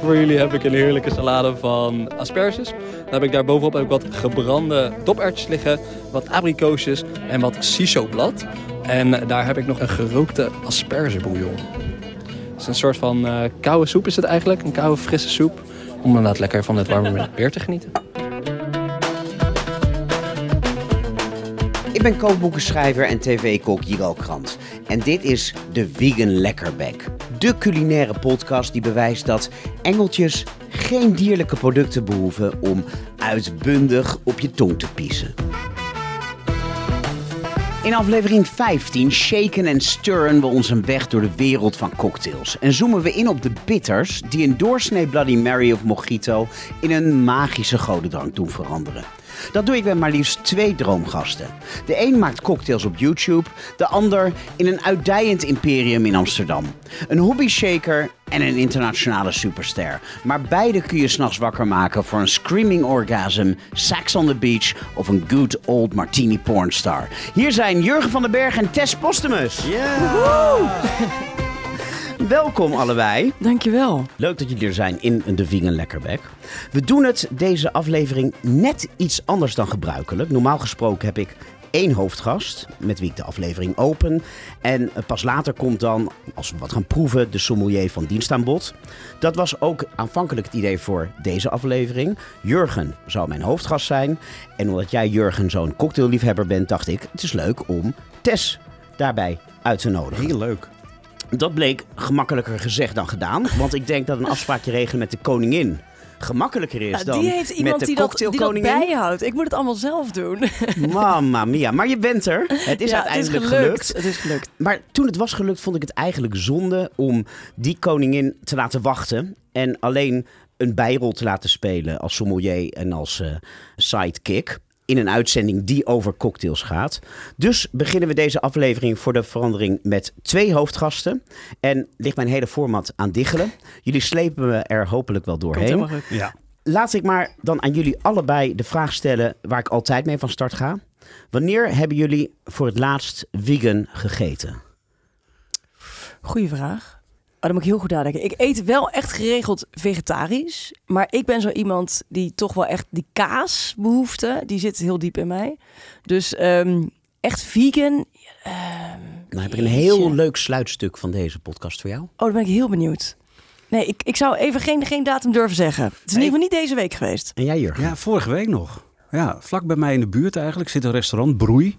Voor jullie heb ik een heerlijke salade van asperges. Dan heb ik daar bovenop ik wat gebrande doperwtjes liggen, wat abrikoosjes en wat shiso-blad. En daar heb ik nog een gerookte aspergebouillon. Het is een soort van uh, koude soep is het eigenlijk, een koude frisse soep. Om inderdaad lekker van het warme weer te genieten. Ik ben kookboekenschrijver en tv-kok Jiro Krant. En dit is de Vegan Lekkerbek. De culinaire podcast die bewijst dat engeltjes geen dierlijke producten behoeven om uitbundig op je tong te piezen. In aflevering 15 shaken en stirren we ons een weg door de wereld van cocktails. En zoomen we in op de bitters die een doorsnee Bloody Mary of Mojito in een magische godendrank doen veranderen. Dat doe ik met maar liefst twee droomgasten. De een maakt cocktails op YouTube, de ander in een uitdijend imperium in Amsterdam. Een hobbyshaker en een internationale superster. Maar beide kun je s'nachts wakker maken voor een screaming orgasm, sex on the beach of een good old martini pornstar. Hier zijn Jurgen van den Berg en Tess Postumus. Yeah. Welkom allebei. Dankjewel. Leuk dat jullie er zijn in de Vegan Lekkerbek. We doen het deze aflevering net iets anders dan gebruikelijk. Normaal gesproken heb ik één hoofdgast met wie ik de aflevering open. En pas later komt dan, als we wat gaan proeven, de sommelier van dienst aan bod. Dat was ook aanvankelijk het idee voor deze aflevering. Jurgen zou mijn hoofdgast zijn. En omdat jij, Jurgen, zo'n cocktailliefhebber bent, dacht ik, het is leuk om Tess daarbij uit te nodigen. Heel leuk. Dat bleek gemakkelijker gezegd dan gedaan. Want ik denk dat een afspraakje regelen met de koningin gemakkelijker is Ja, dan die heeft iemand met de die dat, die dat bijhoudt. Ik moet het allemaal zelf doen. Mamma mia. Maar je bent er. Het is Ja, uiteindelijk het is gelukt. gelukt. Het is gelukt. Maar toen het was gelukt, vond ik het eigenlijk zonde om die koningin te laten wachten. En alleen een bijrol te laten spelen als sommelier en als eh, sidekick. In een uitzending die over cocktails gaat. Dus beginnen we deze aflevering voor de verandering met twee hoofdgasten. En ligt mijn hele format aan diggelen. Jullie slepen me er hopelijk wel Komt doorheen. helemaal goed. Ja. Laat ik maar dan aan jullie allebei de vraag stellen waar ik altijd mee van start ga. Wanneer hebben jullie voor het laatst vegan gegeten? Goeie vraag. Oh, dan moet ik heel goed nadenken. Ik eet wel echt geregeld vegetarisch. Maar ik ben zo iemand die toch wel echt die kaasbehoefte, die zit heel diep in mij. Dus ehm, echt vegan. ehm, Dan heb ik een heel jeetje. leuk sluitstuk van deze podcast voor jou. Oh, dan ben ik heel benieuwd. Nee, ik, ik zou even geen, geen datum durven zeggen. Het is in ieder geval niet deze week geweest. En jij, Jurgen? ja, vorige week nog. Ja, vlak bij mij in de buurt eigenlijk zit een restaurant, Broei.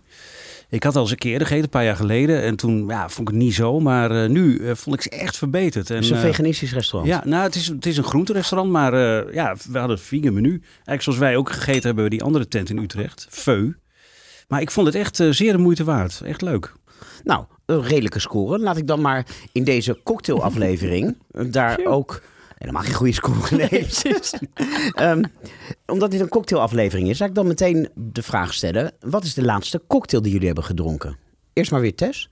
Ik had al eens een keer gegeten, een paar jaar geleden. En toen ja, vond ik het niet zo. Maar eh, nu eh, vond ik ze echt verbeterd. En, Het is een eh, veganistisch restaurant. Ja, nou, het is, het is een groenterestaurant, maar ja, we hadden het vegan menu. Eigenlijk zoals wij ook gegeten hebben bij die andere tent in Utrecht, Feu. Maar ik vond het echt zeer de moeite waard. Echt leuk. Nou, een redelijke score. Laat ik dan maar in deze cocktailaflevering daar ook... Helemaal geen goede score, nee. Ehm, omdat dit een cocktailaflevering is, zou ik dan meteen de vraag stellen... wat is de laatste cocktail die jullie hebben gedronken? Eerst maar weer Tess.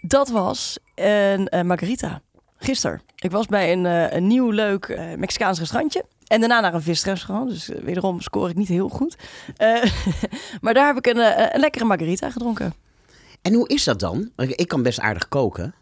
Dat was een eh, margarita. Gisteren. Ik was bij een, eh, een nieuw leuk eh, Mexicaans restaurantje. En daarna naar een visrestaurant. Dus wederom scoor ik niet heel goed. Maar daar heb ik een, een lekkere margarita gedronken. En hoe is dat dan? Ik kan best aardig koken.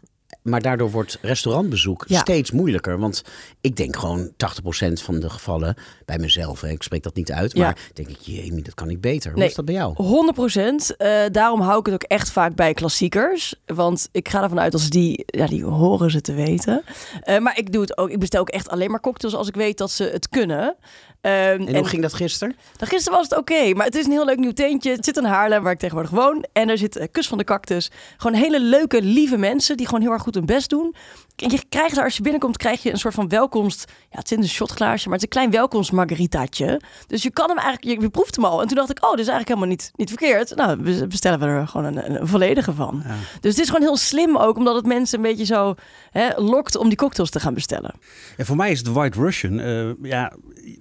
Maar daardoor wordt restaurantbezoek Ja. steeds moeilijker. Want ik denk gewoon 80% van de gevallen bij mezelf. Hè, ik spreek dat niet uit. Ja. Maar denk ik, jee, dat kan ik beter. Hoe Nee. is dat bij jou? 100 procent. daarom hou ik het ook echt vaak bij klassiekers. Want ik ga ervan uit als die, ja, die horen ze te weten. Eh, maar ik doe het ook. Ik bestel ook echt alleen maar cocktails als ik weet dat ze het kunnen. Ehm, En hoe ging dat gisteren? Nou, gisteren was het oké, maar het is een heel leuk nieuw tentje. Het zit in Haarlem, waar ik tegenwoordig woon. En er zit eh, Kus van de Cactus. Gewoon hele leuke, lieve mensen die gewoon heel erg goed hun best doen. En je krijgt daar, als je binnenkomt, krijg je een soort van welkomst. Ja, het is in een shotglaasje, maar het is een klein welkomst margaritaatje. Dus je kan hem eigenlijk, je, je proeft hem al. En toen dacht ik, oh, dit is eigenlijk helemaal niet, niet verkeerd. Nou, we bestellen we er gewoon een, een volledige van. Dus het is gewoon heel slim ook, omdat het mensen een beetje zo hè, lokt om die cocktails te gaan bestellen. En voor mij is het White Russian. eh, ja,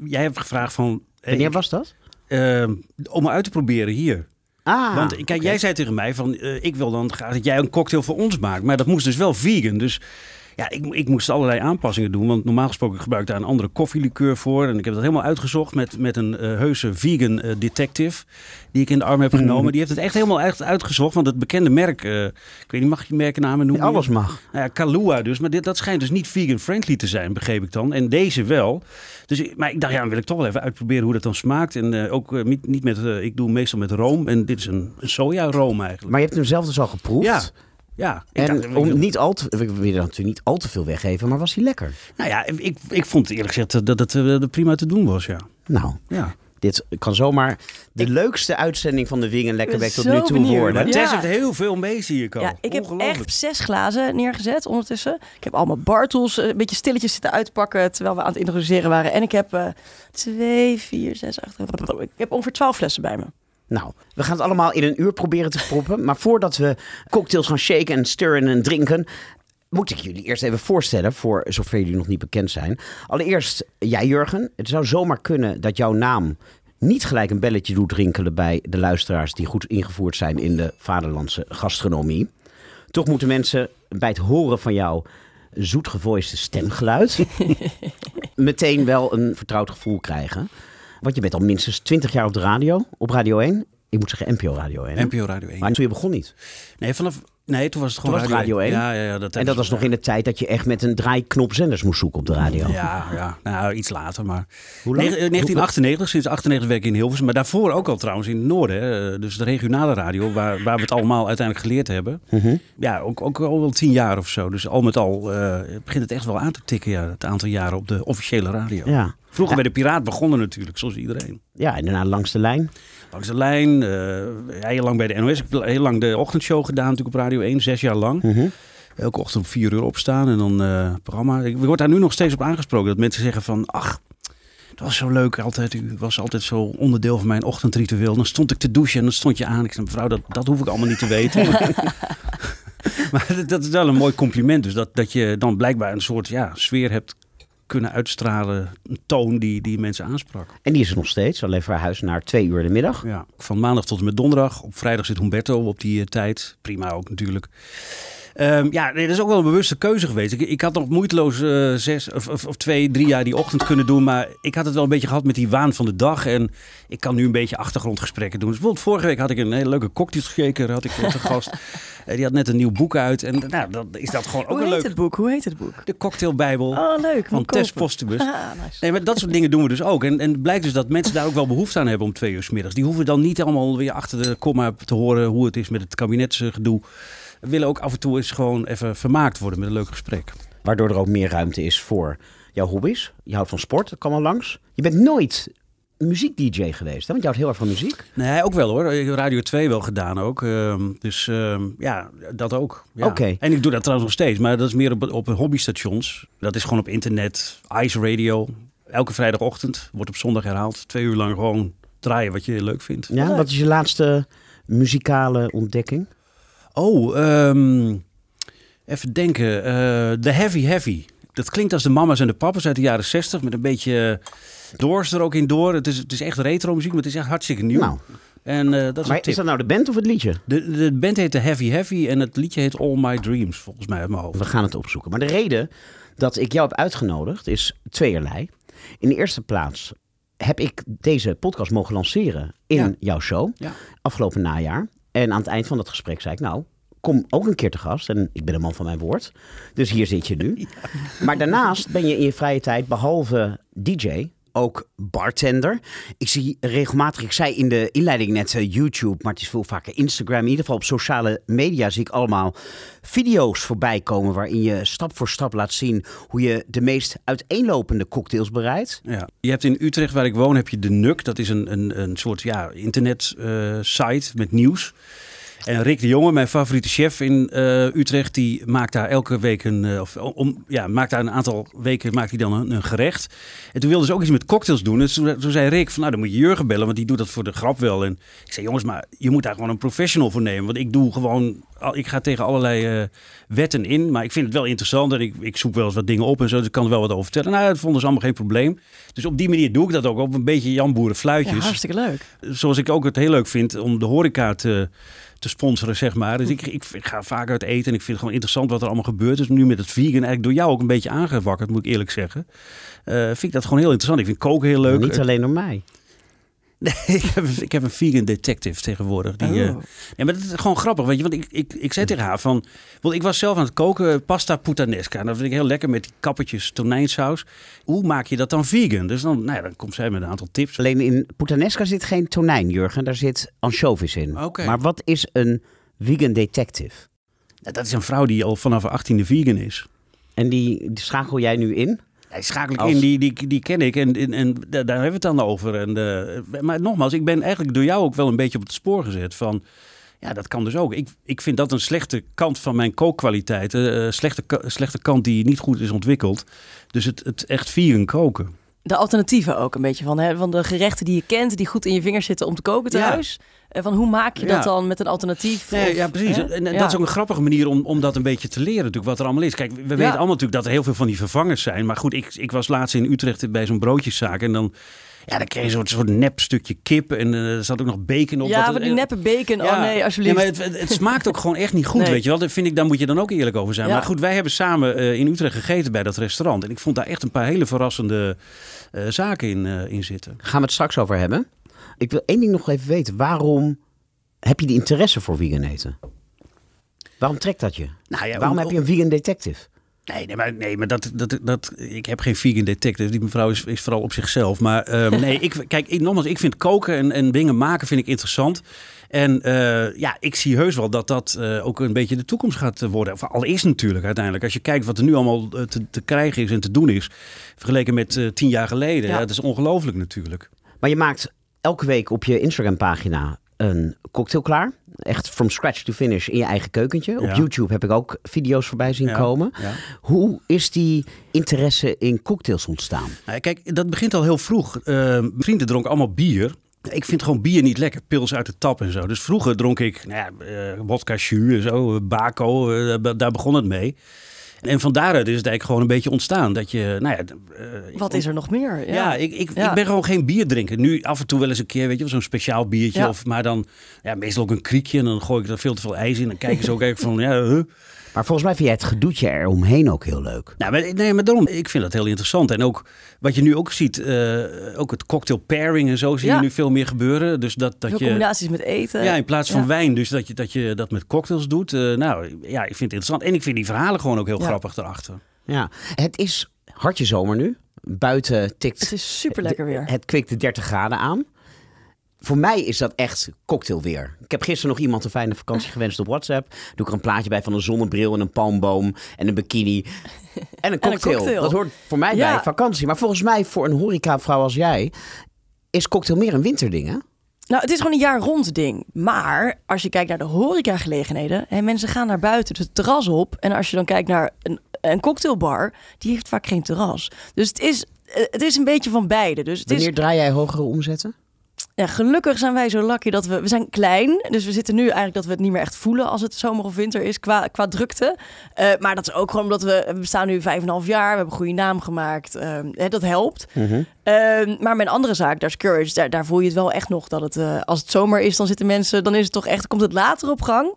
jij hebt gevraagd van... eh, Wanneer was dat? eh, om uit te proberen hier. Ah, Want kijk, jij zei tegen mij van, eh, ik wil dan graag dat jij een cocktail voor ons maakt. Maar dat moest dus wel vegan. Dus ja, ik, ik moest allerlei aanpassingen doen. Want normaal gesproken gebruik ik daar een andere koffielikeur voor. En ik heb dat helemaal uitgezocht met, met een eh, heuse vegan eh, detective. Die ik in de arm heb genomen. Die heeft het echt helemaal echt uitgezocht. Want het bekende merk, eh, ik weet niet, mag je merkennamen noemen? Alles mag. Nou ja, Kalua dus. Maar dit, dat schijnt dus niet vegan-friendly te zijn, begreep ik dan. En deze wel. Dus, maar ik dacht, ja, dan wil ik toch wel even uitproberen hoe dat dan smaakt. En ook niet, niet met, ik doe meestal met room. En dit is een, een soja-room eigenlijk. Maar je hebt hem zelf dus al geproefd. Ja. Ja, ik dacht, En om niet al te, we willen natuurlijk niet al te veel weggeven, maar was hij lekker? Nou ja, ik, ik vond eerlijk gezegd dat het eh, prima te doen was, ja. Nou, ja. dit kan zomaar de leukste uitzending van de Wing en Lekkerback tot nu toe benieuwd. worden. Ja. Tess heeft heel veel mee, zie ik al. Ja, ik heb echt zes glazen neergezet ondertussen. Ik heb allemaal Bartels eh, een beetje stilletjes zitten uitpakken terwijl we aan het introduceren waren. En ik heb eh, twee, vier, zes, acht. Ik heb ongeveer twaalf flessen bij me. Nou, we gaan het allemaal in een uur proberen te proppen. Maar voordat we cocktails gaan shaken en stirren en drinken... moet ik jullie eerst even voorstellen, voor zover jullie nog niet bekend zijn. Allereerst, jij Jurgen. Het zou zomaar kunnen dat jouw naam niet gelijk een belletje doet rinkelen... bij de luisteraars die goed ingevoerd zijn in de vaderlandse gastronomie. Toch moeten mensen bij het horen van jouw zoetgevoiste stemgeluid... meteen wel een vertrouwd gevoel krijgen. Want je bent al minstens 20 jaar op de radio, op Radio 1. Ik moet zeggen NPO Radio 1. hè? NPO Radio 1. Maar toen je begon niet. Nee, vanaf... Nee, toen was het gewoon was Radio 1. Ja, ja, ja, dat En dat was nog in de tijd dat je echt met een draaiknop zenders moest zoeken op de radio. Ja, ja, nou iets later, maar... Hoe lang? Negen- eh, 1998, sinds 98 werk ik in Hilversum. Maar daarvoor ook al trouwens in het noorden. Hè. Dus de regionale radio, waar, waar we het allemaal uiteindelijk geleerd hebben. Mhm. Ja, ook, ook al wel tien jaar of zo. Dus al met al eh, begint het echt wel aan te tikken, ja, het aantal jaren op de officiële radio. Ja. Vroeger bij de Piraat begonnen natuurlijk, zoals iedereen. ja, en daarna langs de lijn. Langs de lijn, eh, heel lang bij de NOS. Ik heb heel lang de ochtendshow gedaan natuurlijk op Radio 1, zes jaar lang. Mhm. Elke ochtend om vier uur opstaan en dan eh programma. Ik word daar nu nog steeds op aangesproken. Dat mensen zeggen van, ach, het was zo leuk altijd. U was altijd zo onderdeel van mijn ochtendritueel. Dan stond ik te douchen en dan stond je aan. Ik zei, mevrouw, dat, dat hoef ik allemaal niet te weten. maar dat- dat is wel een mooi compliment. Dus dat, dat je dan blijkbaar een soort ja, sfeer hebt kunnen uitstralen. Een toon die, die mensen aansprak. En die is er nog steeds, alleen verhuisd naar twee uur in de middag. Ja, van maandag tot en met donderdag. Op vrijdag zit Humberto op die eh, tijd. Prima ook natuurlijk. Ehm, ja, nee, dat is ook wel een bewuste keuze geweest. Ik, ik had nog moeiteloos eh, zes of, of, of twee, drie jaar die ochtend kunnen doen. Maar ik had het wel een beetje gehad met die waan van de dag. En ik kan nu een beetje achtergrondgesprekken doen. Dus bijvoorbeeld vorige week had ik een hele leuke cocktailshaker had ik te gast. Eh, die had net een nieuw boek uit. En nou, dan is dat gewoon ook Hoe een heet leuk. het boek? Hoe heet het boek? De cocktailbijbel Oh, leuk. van Tess. Postibus. Ah, nice. Nee, maar dat soort dingen doen we dus ook. En, en het blijkt dus dat mensen daar ook wel behoefte aan hebben om twee uur 's middags. Die hoeven dan niet allemaal weer achter de komma te horen hoe het is met het kabinetsgedoe. We willen ook af en toe eens gewoon even vermaakt worden met een leuk gesprek. Waardoor er ook meer ruimte is voor jouw hobby's. Je houdt van sport, dat kan wel langs. Je bent nooit muziek-dj geweest, hè? want je houdt heel erg van muziek. Nee, ook wel hoor. Ik heb Radio 2 wel gedaan ook. Ehm, dus ehm, ja, dat ook. Ja. Oké. En ik doe dat trouwens nog steeds. Maar dat is meer op, op hobbystations. Dat is gewoon op internet. Ice Radio. Elke vrijdagochtend. Wordt op zondag herhaald. Twee uur lang gewoon draaien wat je leuk vindt. Ja, wat is je laatste muzikale ontdekking? Oh, ehm, even denken. Eh, The Heavy Heavy. Dat klinkt als de mama's en de papa's uit de jaren 60 met een beetje doors er ook in door. Het is, het is echt retro muziek, maar het is echt hartstikke nieuw. Nou, en eh, dat is maar is dat nou de band of het liedje? de, de band heet The Heavy Heavy en het liedje heet All My Dreams, volgens mij uit mijn hoofd. We gaan het opzoeken. Maar de reden dat ik jou heb uitgenodigd is tweeërlei. In de eerste plaats heb ik deze podcast mogen lanceren in Ja. jouw show Ja. afgelopen najaar. En aan het eind van dat gesprek zei ik, nou, kom ook een keer te gast. En ik ben een man van mijn woord. Dus hier zit je nu. Maar daarnaast ben je in je vrije tijd, behalve DJ, ook bartender. Ik zie regelmatig, ik zei in de inleiding net eh, YouTube, maar het is veel vaker Instagram. In ieder geval op sociale media zie ik allemaal video's voorbij komen waarin je stap voor stap laat zien hoe je de meest uiteenlopende cocktails bereidt. Ja. Je hebt in Utrecht, waar ik woon, heb je de NUK. Dat is een, een, een soort ja, internet eh, site met nieuws. En Rick de Jonge, mijn favoriete chef in eh, Utrecht, die maakt daar elke week een, eh, of om, ja, maakt daar een aantal weken maakt hij dan een, een gerecht. En toen wilde ze ook iets met cocktails doen. En toen, toen zei Rick van, nou dan moet je Jurgen bellen, want die doet dat voor de grap wel. En ik zei, jongens, maar je moet daar gewoon een professional voor nemen. Want ik doe gewoon ik ga tegen allerlei eh, wetten in. Maar ik vind het wel interessant. En ik, ik zoek wel eens wat dingen op en zo. Dus ik kan er wel wat over vertellen. Nou, dat vonden ze allemaal geen probleem. Dus op die manier doe ik dat ook. Op een beetje Jan Boeren Ja, fluitjes. hartstikke leuk. Zoals ik ook het heel leuk vind om de horeca te, te sponsoren, zeg maar. Dus ik, ik, ga vaak uit eten en ik vind het gewoon interessant wat er allemaal gebeurt. Dus nu met het vegan, eigenlijk door jou ook een beetje aangewakkerd, moet ik eerlijk zeggen. Eh, vind ik dat gewoon heel interessant. Ik vind koken heel leuk. Niet alleen door mij. Nee, ik, heb, ik heb een vegan detective tegenwoordig. Die, eh, Oh. ja, maar dat is gewoon grappig, weet je. Want ik, ik, ik zei tegen haar van... Want ik was zelf aan het koken, eh, pasta puttanesca. En dat vind ik heel lekker met die kappertjes tonijnsaus. Hoe maak je dat dan vegan? Dus dan, nou ja, dan komt zij met een aantal tips. Alleen in puttanesca zit geen tonijn, Jurgen. Daar zit anchovies in. Maar wat is een vegan detective? Nou, dat is een vrouw die al vanaf haar achttiende vegan is. En die, die schakel jij nu in? Ja, schakel ik Als- in, die, die, die ken ik en, en, en daar hebben we het dan over. En, eh, maar nogmaals, ik ben eigenlijk door jou ook wel een beetje op het spoor gezet van... Ja, dat kan dus ook. Ik, ik vind dat een slechte kant van mijn kookkwaliteiten. eh slechte, slechte kant die niet goed is ontwikkeld. Dus het, het echt vegan koken. De alternatieven ook een beetje van, hè, van de gerechten die je kent, die goed in je vingers zitten om te koken thuis. En van hoe maak je dat Ja. dan met een alternatief? Nee, Of, ja, precies. hè? En, en Ja. dat is ook een grappige manier om, om dat een beetje te leren, natuurlijk, wat er allemaal is. Kijk, we weten allemaal natuurlijk dat er heel veel van die vervangers zijn. Maar goed, ik, ik was laatst in Utrecht bij zo'n broodjeszaak. En dan, ja, dan kreeg je zo'n soort nep stukje kip. En eh, er zat ook nog bacon op. Ja, Wat- van die neppe bacon. oh nee, alsjeblieft. Ja, maar het, het, het smaakt ook gewoon echt niet goed, Nee. weet je wel. Dat vind ik, daar moet je dan ook eerlijk over zijn. Ja. Maar goed, wij hebben samen eh, in Utrecht gegeten bij dat restaurant. En ik vond daar echt een paar hele verrassende eh, zaken in, eh, in zitten. Gaan we het straks over hebben. Ik wil één ding nog even weten. Waarom heb je die interesse voor vegan eten? Waarom trekt dat je? Nou ja, Waarom om- heb je een vegan detective? Nee, nee, maar, nee, maar dat, dat, dat, ik heb geen vegan detective. Die mevrouw is, is vooral op zichzelf. Maar ehm, nee, ik, kijk, ik, nogmaals, ik vind koken en, en dingen maken vind ik interessant. En eh, ja, ik zie heus wel dat dat eh, ook een beetje de toekomst gaat worden. Of al is natuurlijk uiteindelijk. Als je kijkt wat er nu allemaal eh, te, te krijgen is en te doen is. Vergeleken met eh, tien jaar geleden. Ja. Ja. dat is ongelooflijk natuurlijk. Maar je maakt elke week op je Instagram-pagina een cocktail klaar. Echt from scratch to finish in je eigen keukentje. Op. YouTube heb ik ook video's voorbij zien Ja, komen. ja. Hoe is die interesse in cocktails ontstaan? Nou, kijk, dat begint al heel vroeg. Mijn vrienden dronken allemaal bier. Ik vind gewoon bier niet lekker, pils uit de tap en zo. Dus vroeger dronk ik nou ja, eh, vodka jus en zo, bako, eh, daar- daar begon het mee. En van daaruit is het eigenlijk gewoon een beetje ontstaan. Dat je, nou ja, eh, Wat is er nog meer? Ja, Ja, ik, ik, Ja. ik ben gewoon geen bierdrinker. Nu af en toe wel eens een keer, weet je, zo'n speciaal biertje. Of, maar dan ja, meestal ook een kriekje. En dan gooi ik er veel te veel ijs in. Dan kijken ze ook echt van, ja, huh? Maar volgens mij vind jij het gedoetje eromheen ook heel leuk. Nou, maar, nee, maar daarom, ik vind dat heel interessant. En ook wat je nu ook ziet, eh, ook het cocktail pairing en zo zie Ja. je nu veel meer gebeuren. Dus dat, dat je, combinaties met eten. ja, in plaats van Ja. wijn, dus dat je, dat je dat met cocktails doet. Eh, nou, ja, ik vind het interessant. En ik vind die verhalen gewoon ook heel Ja. grappig erachter. Ja, het is hartje zomer nu. Buiten tikt Het is super lekker weer. Het kwikt de 30 graden aan. Voor mij is dat echt cocktailweer. Ik heb gisteren nog iemand een fijne vakantie gewenst op WhatsApp. Doe ik er een plaatje bij van een zonnebril en een palmboom en een bikini. En een cocktail. cocktail. Dat hoort voor mij Ja. bij vakantie. Maar volgens mij voor een horecavrouw als jij is cocktail meer een winterding, hè? Nou, het is gewoon een jaar rond ding. Maar als je kijkt naar de horecagelegenheden... en mensen gaan naar buiten het terras op... en als je dan kijkt naar een, een cocktailbar... die heeft vaak geen terras. Dus het is, eh, het is een beetje van beide. Dus het is, Wanneer draai jij hogere omzetten? Ja, gelukkig zijn wij zo lucky dat we... We zijn klein, dus we zitten nu eigenlijk dat we het niet meer echt voelen... als het zomer of winter is qua, qua drukte. Eh, maar dat is ook gewoon omdat we... We bestaan nu vijf en een half jaar, we hebben een goede naam gemaakt. eh, hè, dat helpt. Ehm, maar mijn andere zaak, daar is Courage, daar, daar voel je het wel echt nog dat het, eh, als het zomer is, dan zitten mensen, dan is het toch echt, komt het later op gang.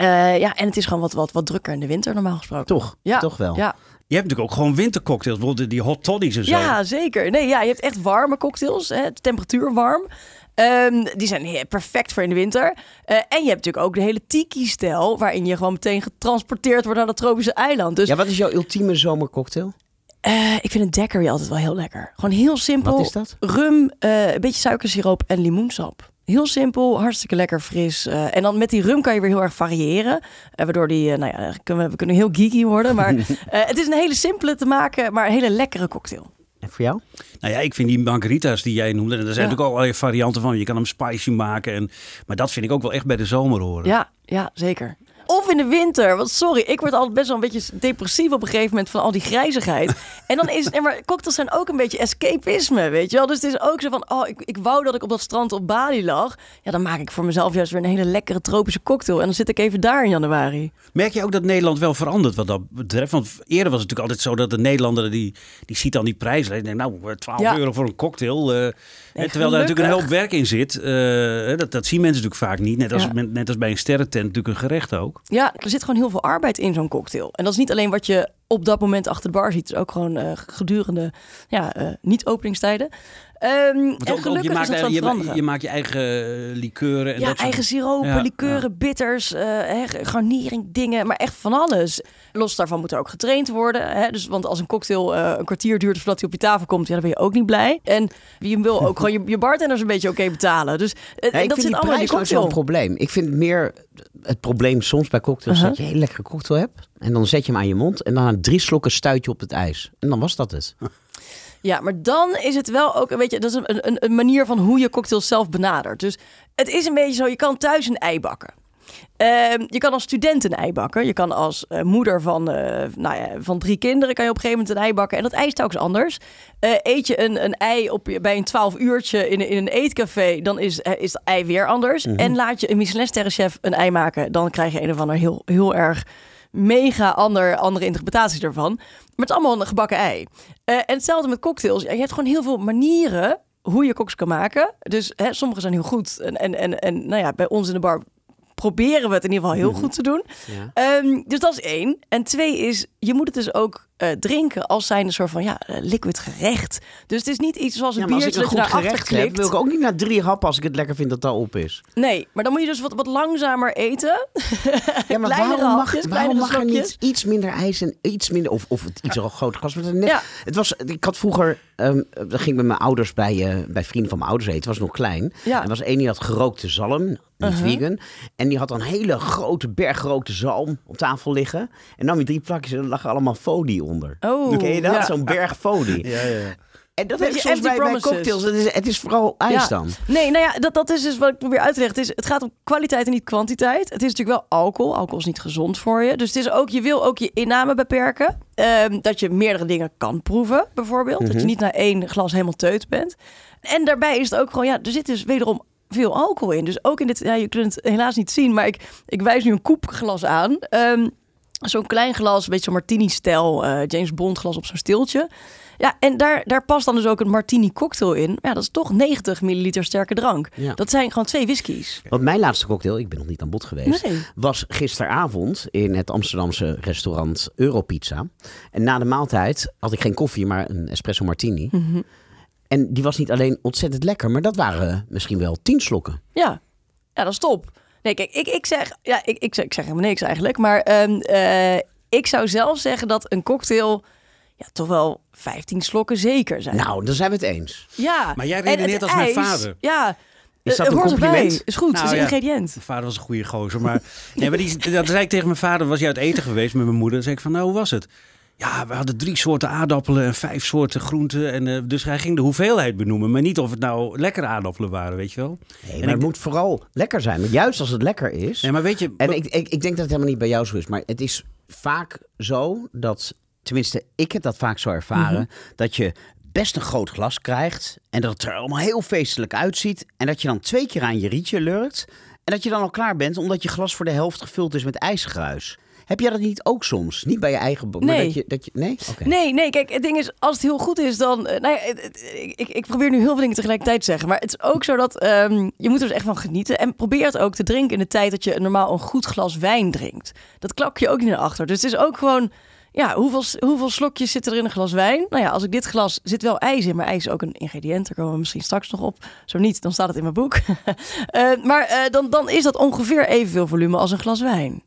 Eh, ja, en het is gewoon wat, wat, wat drukker in de winter normaal gesproken. Toch? Ja, Toch wel? Ja, Je hebt natuurlijk ook gewoon wintercocktails, bijvoorbeeld die hot toddies en zo. ja zeker. Nee, ja, je hebt echt warme cocktails, hè, temperatuur warm. Ehm, die zijn perfect voor in de winter. Eh, en je hebt natuurlijk ook de hele tiki-stijl, waarin je gewoon meteen getransporteerd wordt naar dat tropische eiland. Dus Ja, wat is jouw ultieme zomercocktail? eh, ik vind een daiquiri altijd wel heel lekker. Gewoon heel simpel. Wat is dat? Rum, een beetje suikersiroop en limoensap. Heel simpel, hartstikke lekker fris. Eh, en dan met die rum kan je weer heel erg variëren. Eh, waardoor die, eh, nou ja, kunnen we, we kunnen heel geeky worden. Maar eh, het is een hele simpele te maken, maar een hele lekkere cocktail. En voor jou? Nou ja, ik vind die margaritas die jij noemde, en er zijn Ja. natuurlijk al allerlei varianten van. Je kan hem spicy maken. En, maar dat vind ik ook wel echt bij de zomer horen. Ja, ja, zeker. Of in de winter. Want sorry, ik word altijd best wel een beetje depressief op een gegeven moment van al die grijzigheid. En dan is nee, maar cocktails zijn ook een beetje escapisme, weet je wel. Dus het is ook zo van, oh, ik, ik wou dat ik op dat strand op Bali lag. Ja, dan maak ik voor mezelf juist weer een hele lekkere tropische cocktail. En dan zit ik even daar in januari. Merk je ook dat Nederland wel verandert wat dat betreft? Want eerder was het natuurlijk altijd zo dat de Nederlander die, die ziet dan die prijs. En denkt, nou, 12 Ja. euro voor een cocktail. eh, terwijl daar natuurlijk een hoop werk in zit. Eh, dat, dat zien mensen natuurlijk vaak niet. Net als, Ja. net als bij een sterrentent natuurlijk een gerecht ook. Ja, er zit gewoon heel veel arbeid in zo'n cocktail. En dat is niet alleen wat je op dat moment achter de bar ziet. Het is ook gewoon eh, gedurende ja, eh, niet-openingstijden. Ehm en ook- gelukkig je, is maakt, aan het je, veranderen. je maakt je eigen eh, likeuren. En ja, dat soort- eigen siropen, Ja, likeuren, bitters, hè, garnering, dingen, maar echt van alles. Los daarvan moet er ook getraind worden. Hè? Dus, want als een cocktail eh, een kwartier duurt voordat hij op je tafel komt, ja, dan ben je ook niet blij. En wie wil ook gewoon je, je bartenders een beetje oké betalen. Dus dat vind zit allemaal in die probleem. Ik vind meer het probleem soms bij cocktails Uh-huh. dat je een hele lekkere cocktail hebt. En dan zet je hem aan je mond en dan na drie slokken stuit je op het ijs. En dan was dat het. Ja, maar dan is het wel ook, weet je, dat is een, een, een manier van hoe je cocktails zelf benadert. Dus het is een beetje zo, je kan thuis een ei bakken. Ehm, je kan als student een ei bakken. Je kan als eh, moeder van, eh, nou ja, van drie kinderen kan je op een gegeven moment een ei bakken. En dat ei is telkens anders. Eh, eet je een, een ei op, bij een 12 uurtje in, een- in een eetcafé, dan is, is het ei weer anders. En laat je een Michelin-sterrenchef een ei maken, dan krijg je een of ander heel, heel erg mega ander, andere interpretatie ervan. Maar het is allemaal een gebakken ei. Eh, en hetzelfde met cocktails. Je hebt gewoon heel veel manieren hoe je cocktails kan maken. Dus hè, sommige zijn heel goed. En, en, en, en nou ja, bij ons in de bar proberen we het in ieder geval heel goed te doen. Ja. Ehm, dus dat is één. En twee is, je moet het dus ook eh, drinken als zijn een soort van ja, eh, liquid gerecht. Dus het is niet iets zoals een Ja, biertje een dat je daarachter gerecht heb, klikt. wil ik ook niet na drie happen als ik het lekker vind dat dat op is. Nee, maar dan moet je dus wat, wat langzamer eten. Ja, maar waarom mag, hapjes, waarom mag er niet iets minder ijs en iets minder... Of, of het iets groter glas. Maar net, Ja. het was, ik had vroeger... ehm dan ging ik met mijn ouders bij, eh, bij vrienden van mijn ouders eten. Het was nog klein. Ja. Er was één die had gerookte zalm. Niet Uh-huh. vegan. En die had dan een hele grote berg gerookte zalm op tafel liggen. En nam je drie plakjes en er lag allemaal folie onder. Oh, Ken je dat? ja. Zo'n berg folie. Ja, ja. En dat heb ik soms bij, cocktails. Het is, het is vooral ijs Ja. dan. Nee, nou ja, dat, dat is dus wat ik probeer uit te leggen. Het, is, het gaat om kwaliteit en niet kwantiteit. Het is natuurlijk wel alcohol. Alcohol is niet gezond voor je. Dus het is ook, je wil ook je inname beperken. Ehm, dat je meerdere dingen kan proeven, bijvoorbeeld. Dat je niet na één glas helemaal teut bent. En daarbij is het ook gewoon, ja, er zit dus wederom veel alcohol in. Dus ook in dit, ja, je kunt het helaas niet zien, maar ik, ik wijs nu een koepglas aan. Ehm, zo'n klein glas, een beetje zo'n martini-stijl, eh, James Bond glas op zo'n stiltje. Ja, en daar, daar past dan dus ook een martini cocktail in. Ja, dat is toch 90 milliliter sterke drank. Ja. Dat zijn gewoon twee whiskies. Want mijn laatste cocktail, ik ben nog niet aan bod geweest, Nee. was gisteravond in het Amsterdamse restaurant Europizza. En na de maaltijd had ik geen koffie, maar een espresso martini. Mhm. En die was niet alleen ontzettend lekker, maar dat waren misschien wel tien slokken. Ja, ja dat is top. Nee, kijk, ik, ik zeg, ja, ik, ik, zeg, ik zeg helemaal niks eigenlijk. Maar ehm, eh, ik zou zelf zeggen dat een cocktail ja, toch wel 15 slokken zeker zijn. Nou, dan zijn we het eens. ja. Maar jij redeneert als mijn vader. Ja, Is dat eh, een compliment? Is goed, Nou, is een ja. ingrediënt. Mijn vader was een goede gozer. Maar, nee, maar die, dat zei ik tegen mijn vader. Was hij uit eten geweest met mijn moeder. Dan zei ik van, nou, hoe was het? Ja, we hadden drie soorten aardappelen en vijf soorten groenten. En, eh, dus hij ging de hoeveelheid benoemen. Maar niet of het nou lekkere aardappelen waren, weet je wel. Nee, En maar ik- het moet vooral lekker zijn. Maar juist als het lekker is. Nee, maar weet je... En ik, ik, ik denk dat het helemaal niet bij jou zo is. Maar het is vaak zo dat, tenminste, ik heb dat vaak zo ervaren, dat je best een groot glas krijgt en dat het er allemaal heel feestelijk uitziet. En dat je dan twee keer aan je rietje lurkt en dat je dan al klaar bent omdat je glas voor de helft gevuld is met ijsgruis. Heb jij dat niet ook soms? Niet bij je eigen... bo- Maar Nee. dat je, dat je, nee? Nee, nee, kijk, het ding is, als het heel goed is, dan... eh, nou ja, ik, ik probeer nu heel veel dingen tegelijkertijd te zeggen. Maar het is ook zo dat ehm, je moet er dus echt van genieten. En probeer het ook te drinken in de tijd dat je normaal een goed glas wijn drinkt. Dat klak je ook niet naar achter. Dus het is ook gewoon... Ja, hoeveel, hoeveel slokjes zitten er in een glas wijn? Nou ja, als ik dit glas... zit wel ijs in, maar ijs is ook een ingrediënt. Daar komen we misschien straks nog op. Zo niet, dan staat het in mijn boek. Eh, maar eh, dan, dan is dat ongeveer evenveel volume als een glas wijn.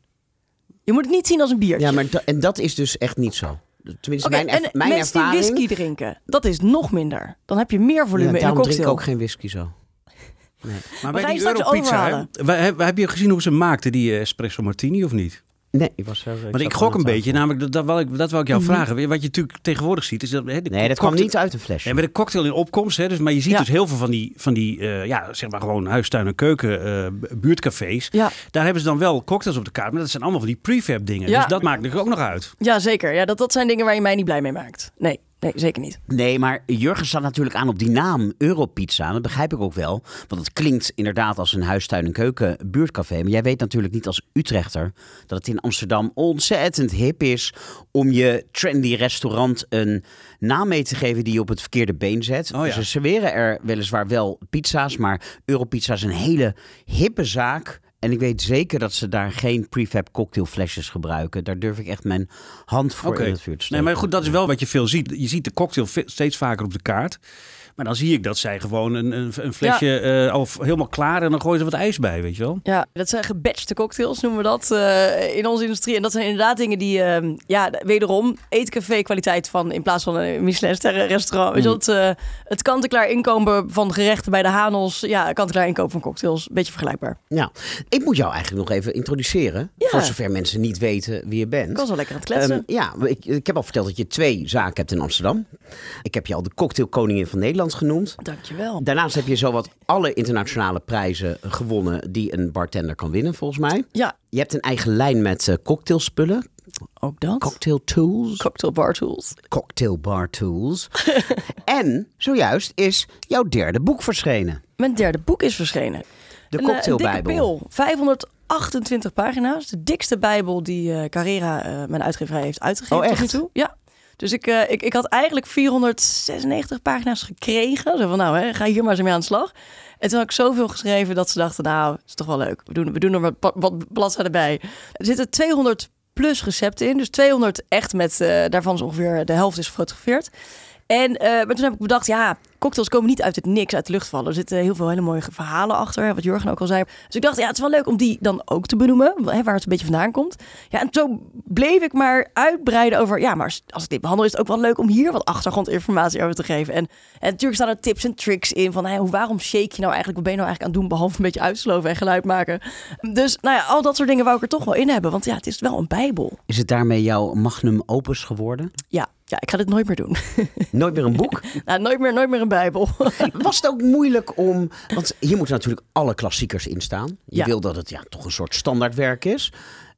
Je moet het niet zien als een biertje. Ja, maar da- en dat is dus echt niet zo. Tenminste, mijn, erv- en mijn mensen ervaring... die whisky drinken, dat is nog minder. Dan heb je meer volume Ja, in een daarom drink cocktail. ik ook geen whisky zo. Maar We bij gaan die Europizza, heb je gezien hoe ze maakten, die eh, espresso martini, of niet? Nee, ik was zo. Want ik gok een beetje, namelijk, dat, dat, wil ik, dat wil ik jou vragen. Wat je natuurlijk tegenwoordig ziet, is dat... Hè, Nee, dat kwam niet uit een flesje. Nee, maar de cocktail in opkomst, hè, dus, maar je ziet Ja. dus heel veel van die, van die eh, ja, zeg maar gewoon huistuin- en keuken eh, buurtcafés. Ja. Daar hebben ze dan wel cocktails op de kaart, maar dat zijn allemaal van die prefab dingen. Ja. Dus dat maakt natuurlijk ook nog uit. Ja, zeker. Ja, dat, dat zijn dingen waar je mij niet blij mee maakt. Nee, nee zeker niet. Nee, maar Jurgen staat natuurlijk aan op die naam Europizza. Dat begrijp ik ook wel. Want het klinkt inderdaad als een huistuin- en keuken buurtcafé. Maar jij weet natuurlijk niet als Utrechter dat het in Amsterdam ontzettend hip is om je trendy restaurant een naam mee te geven die je op het verkeerde been zet. Oh ja. Ze serveren er weliswaar wel pizza's, maar Europizza is een hele hippe zaak. En ik weet zeker dat ze daar geen prefab cocktailflesjes gebruiken. Daar durf ik echt mijn hand voor in het vuur te Nee, steken. maar goed, dat is wel wat je veel ziet. Je ziet de cocktail steeds vaker op de kaart. Maar dan zie ik dat zij gewoon een, een, een flesje eh, al v- helemaal klaar en dan gooien ze wat ijs bij, weet je wel. Ja, dat zijn gebatchte cocktails, noemen we dat eh, in onze industrie. En dat zijn inderdaad dingen die, eh, ja, wederom, eetcafé kwaliteit van in plaats van een Michelin-sterren restaurant. Weet je, wel, het, eh, het kant-en-klaar inkomen van gerechten bij de Hanels, ja, kant-en-klaar inkopen van cocktails, beetje vergelijkbaar. Ja, ik moet jou eigenlijk nog even introduceren. Ja. Voor zover mensen niet weten wie je bent. Ik was wel lekker aan het kletsen. Ehm, ja, ik, ik heb al verteld dat je twee zaken hebt in Amsterdam. Ik heb je al de cocktailkoningin van Nederland genoemd. Dankjewel. Daarnaast heb je zowat alle internationale prijzen gewonnen die een bartender kan winnen, volgens mij. Ja, Je hebt een eigen lijn met eh, cocktailspullen, ook dat. cocktail tools, Cocktail bar tools. cocktail bar tools. en zojuist is jouw derde boek verschenen. Mijn derde boek is verschenen. De Een, eh, cocktailbijbel. Een dikke pil. 528 pagina's. De dikste bijbel die eh, Carrera, mijn uitgeverij, heeft uitgegeven Oh, tot nu echt? toe. Ja. Dus ik, eh, ik, ik had eigenlijk 496 pagina's gekregen. Zo van, nou, hè, ga hier maar eens mee aan de slag. En toen had ik zoveel geschreven dat ze dachten, nou, is toch wel leuk. We doen, we doen er wat, wat bladzijden bij. Er zitten 200 plus recepten in. Dus 200 echt met, eh, daarvan is ongeveer de helft is gefotografeerd. En eh, maar toen heb ik bedacht, ja, cocktails komen niet uit het niks, uit de lucht vallen. Er zitten heel veel hele mooie verhalen achter, wat Jurgen ook al zei. Dus ik dacht, ja, het is wel leuk om die dan ook te benoemen, hè, waar het een beetje vandaan komt. Ja, en zo bleef ik maar uitbreiden over, ja, maar als ik dit behandel, is het ook wel leuk om hier wat achtergrondinformatie over te geven. En, en natuurlijk staan er tips en tricks in van, hè, hoe, waarom shake je nou eigenlijk, wat ben je nou eigenlijk aan het doen, behalve een beetje uitsloven en geluid maken. Dus, nou ja, al dat soort dingen wou ik er toch wel in hebben, want ja, het is wel een bijbel. Is het daarmee jouw magnum opus geworden? Ja, ja ik ga dit nooit meer doen. Nooit meer een boek? nou, nooit meer, nooit meer een bijbel. Was het ook moeilijk om. Want hier moeten natuurlijk alle klassiekers in staan. Je Ja. wil dat het ja, toch een soort standaardwerk is.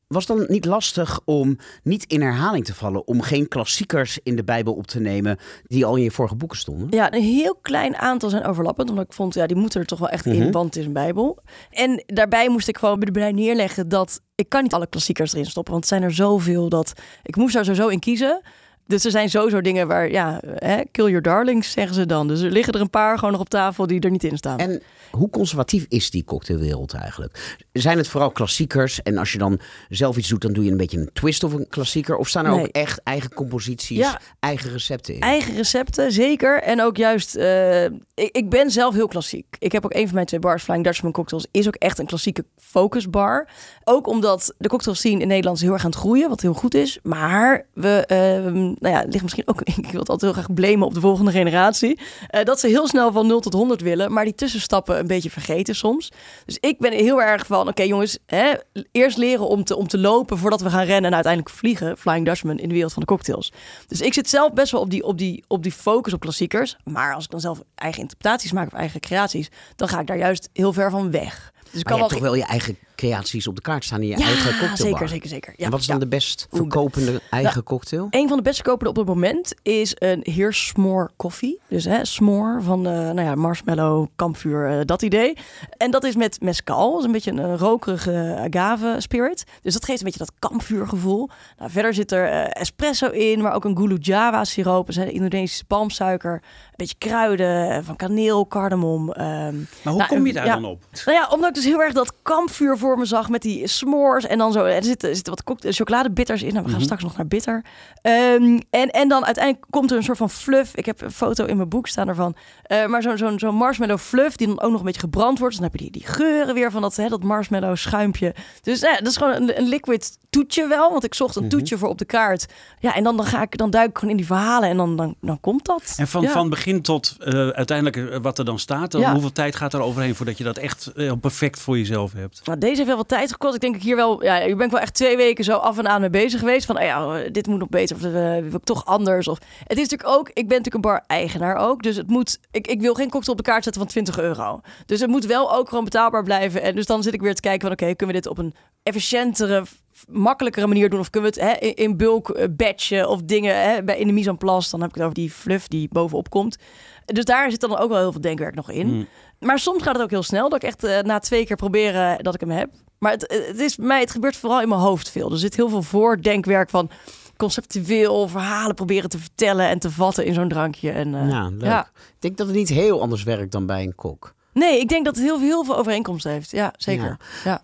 Was het dan niet lastig om niet in herhaling te vallen? Om geen klassiekers in de Bijbel op te nemen die al in je vorige boeken stonden? Ja, een heel klein aantal zijn overlappend. Omdat ik vond, ja, die moeten er toch wel echt in, want het is een bijbel. En daarbij moest ik gewoon erbij neerleggen dat... ik kan niet alle klassiekers erin stoppen. Want het zijn er zoveel dat... ik moest daar sowieso in kiezen. Dus er zijn sowieso dingen waar, ja, hè, kill your darlings, zeggen ze dan. Dus er liggen er een paar gewoon nog op tafel die er niet in staan. En hoe conservatief is die cocktailwereld eigenlijk? Zijn het vooral klassiekers? En als je dan zelf iets doet, dan doe je een beetje een twist of een klassieker? Of staan er Nee. ook echt eigen composities, Ja. eigen recepten in? Eigen recepten, zeker. En ook juist, eh, ik, ik ben zelf heel klassiek. Ik heb ook een van mijn twee bars, Flying Dutchman Cocktails, is ook echt een klassieke focusbar. Ook omdat de cocktail scene in Nederland is heel erg aan het groeien, wat heel goed is. Maar we, ehm, nou ja, ligt misschien ook, ik wil het altijd heel graag blamen op de volgende generatie. eh, dat ze heel snel van 0 tot 100 willen, maar die tussenstappen een beetje vergeten soms. Dus ik ben heel erg van, oké jongens, hè, eerst leren om te, om te lopen voordat we gaan rennen en uiteindelijk vliegen. Flying Dutchman in de wereld van de cocktails. Dus ik zit zelf best wel op die, op die, op die focus op klassiekers. Maar als ik dan zelf eigen interpretaties maak of eigen creaties, dan ga ik daar juist heel ver van weg. Dus Maar je kan hebt wel. toch wel je eigen creaties op de kaart staan in je ja, eigen cocktailbar? zeker, zeker, zeker. Ja, en wat is dan ja. de best verkopende eigen cocktail? Een van de best verkopende op het moment is een Heer S'more koffie. Dus hè, s'more van eh, nou ja, marshmallow, kampvuur, eh, dat idee. En dat is met mescal. Dat is een beetje een, eh, rokerige agave spirit. Dus dat geeft een beetje dat kampvuurgevoel. Nou, verder zit er espresso in, maar ook een gulu java siroop. Dus hè, Indonesische palmsuiker. Een beetje kruiden van kaneel, cardamom. ehm. Maar hoe Nou, kom je daar ja. dan op? Nou ja, omdat ik dus heel erg dat kampvuur voor me zag met die s'mores en dan zo. Er zitten, er zitten wat cocktail, chocoladebitters in. Nou, we gaan straks nog naar bitter. Ehm, en, en dan uiteindelijk komt er een soort van fluff. Ik heb een foto in mijn boek staan ervan. Eh, maar zo'n zo'n zo'n marshmallow fluff die dan ook nog een beetje gebrand wordt. Dus dan heb je die, die geuren weer van dat, hè, dat marshmallow schuimpje. Dus nou dat is gewoon een, een liquid toetje wel. Want ik zocht een toetje voor op de kaart. Ja, en dan, dan, ga ik, dan duik ik gewoon in die verhalen en dan, dan, dan komt dat. En van, Ja. van begin tot eh, uiteindelijk eh, wat er dan staat, dan Ja. hoeveel tijd gaat er overheen voordat je dat echt perfect voor jezelf hebt? Nou, deze deze heeft wel wat tijd gekost. Ik denk ik hier wel, ja, ik ben wel echt twee weken zo af en aan mee bezig geweest. Van, oh ja, dit moet nog beter of uh, wil ik toch anders. Of, het is natuurlijk ook, ik ben natuurlijk een bar-eigenaar ook. Dus het moet, ik, ik wil geen cocktail op de kaart zetten van 20 euro. Dus het moet wel ook gewoon betaalbaar blijven. En dus dan zit ik weer te kijken van, oké, kunnen we dit op een efficiëntere, makkelijkere manier doen? Of kunnen we het hè, in bulk uh, batchen of dingen hè, bij in de mise en place? Dan heb ik het over die fluff die bovenop komt. Dus daar zit dan ook wel heel veel denkwerk nog in. Mm. Maar soms gaat het ook heel snel. Dat ik echt uh, na twee keer proberen dat ik hem heb. Maar het, het, is mij, het gebeurt vooral in mijn hoofd veel. Er zit heel veel voordenkwerk van conceptueel verhalen proberen te vertellen en te vatten in zo'n drankje. En, uh, ja, leuk. Ja. Ik denk dat het niet heel anders werkt dan bij een kok. Nee, ik denk dat het heel, heel veel overeenkomsten heeft. Ja, zeker. Ja. ja.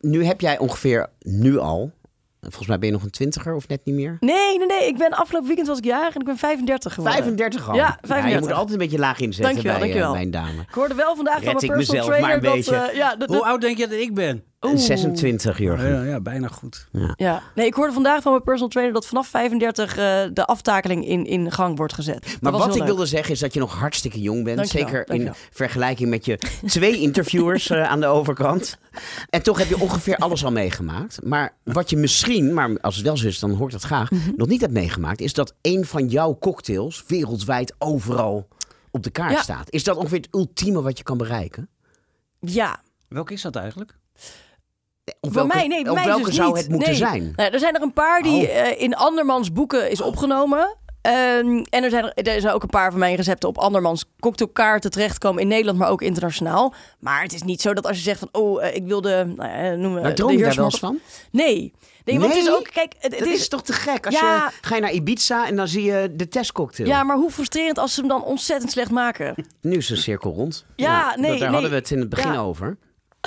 Nu heb jij ongeveer nu al Volgens mij ben je nog een twintiger of net niet meer? Nee, nee, nee. Ik ben afgelopen weekend was ik jarig en ik ben 35 geworden. 35 al? Ja, 35. Ja, je moet altijd een beetje laag inzetten dankjewel, bij dankjewel. Uh, mijn dame. Ik hoorde wel vandaag Red van mijn personal trainer een dat... Uh, ja, Hoe oud denk je dat ik ben? Oeh. 26, Jurgen. Ja, ja, bijna goed. Ja, nee, ik hoorde vandaag van mijn personal trainer dat vanaf 35 uh, de aftakeling in, in gang wordt gezet. Maar wat ik leuk. wilde zeggen is dat je nog hartstikke jong bent. Dankjewel, zeker dankjewel. in vergelijking met je twee interviewers uh, aan de overkant. En toch heb je ongeveer alles al meegemaakt. Maar wat je misschien, maar als het wel zo is, dan hoort dat graag, Mhm. nog niet hebt meegemaakt, is dat een van jouw cocktails wereldwijd overal op de kaart Ja. staat. Is dat ongeveer het ultieme wat je kan bereiken? Ja, Welke is dat eigenlijk? Of Voor welke, mij, nee, of mij welke dus zou niet. het moeten Nee. zijn? Nou, er zijn er een paar die Oh. eh, in andermans boeken is opgenomen. Ehm, en er zijn, er, er zijn ook een paar van mijn recepten op andermans cocktailkaarten terechtkomen in Nederland, maar ook internationaal. Maar het is niet zo dat als je zegt van, oh, eh, ik wil de, nou ja, noem Maar droom de je daar wel eens van? Nee. Nee, want het is ook, kijk, het, is, is toch te gek? Als Ja. je, ga je naar Ibiza en dan zie je de testcocktail. ja, maar hoe frustrerend als ze hem dan ontzettend slecht maken. Nu is de cirkel rond. Ja, nee, Daar nee. hadden we het in het begin Ja. over.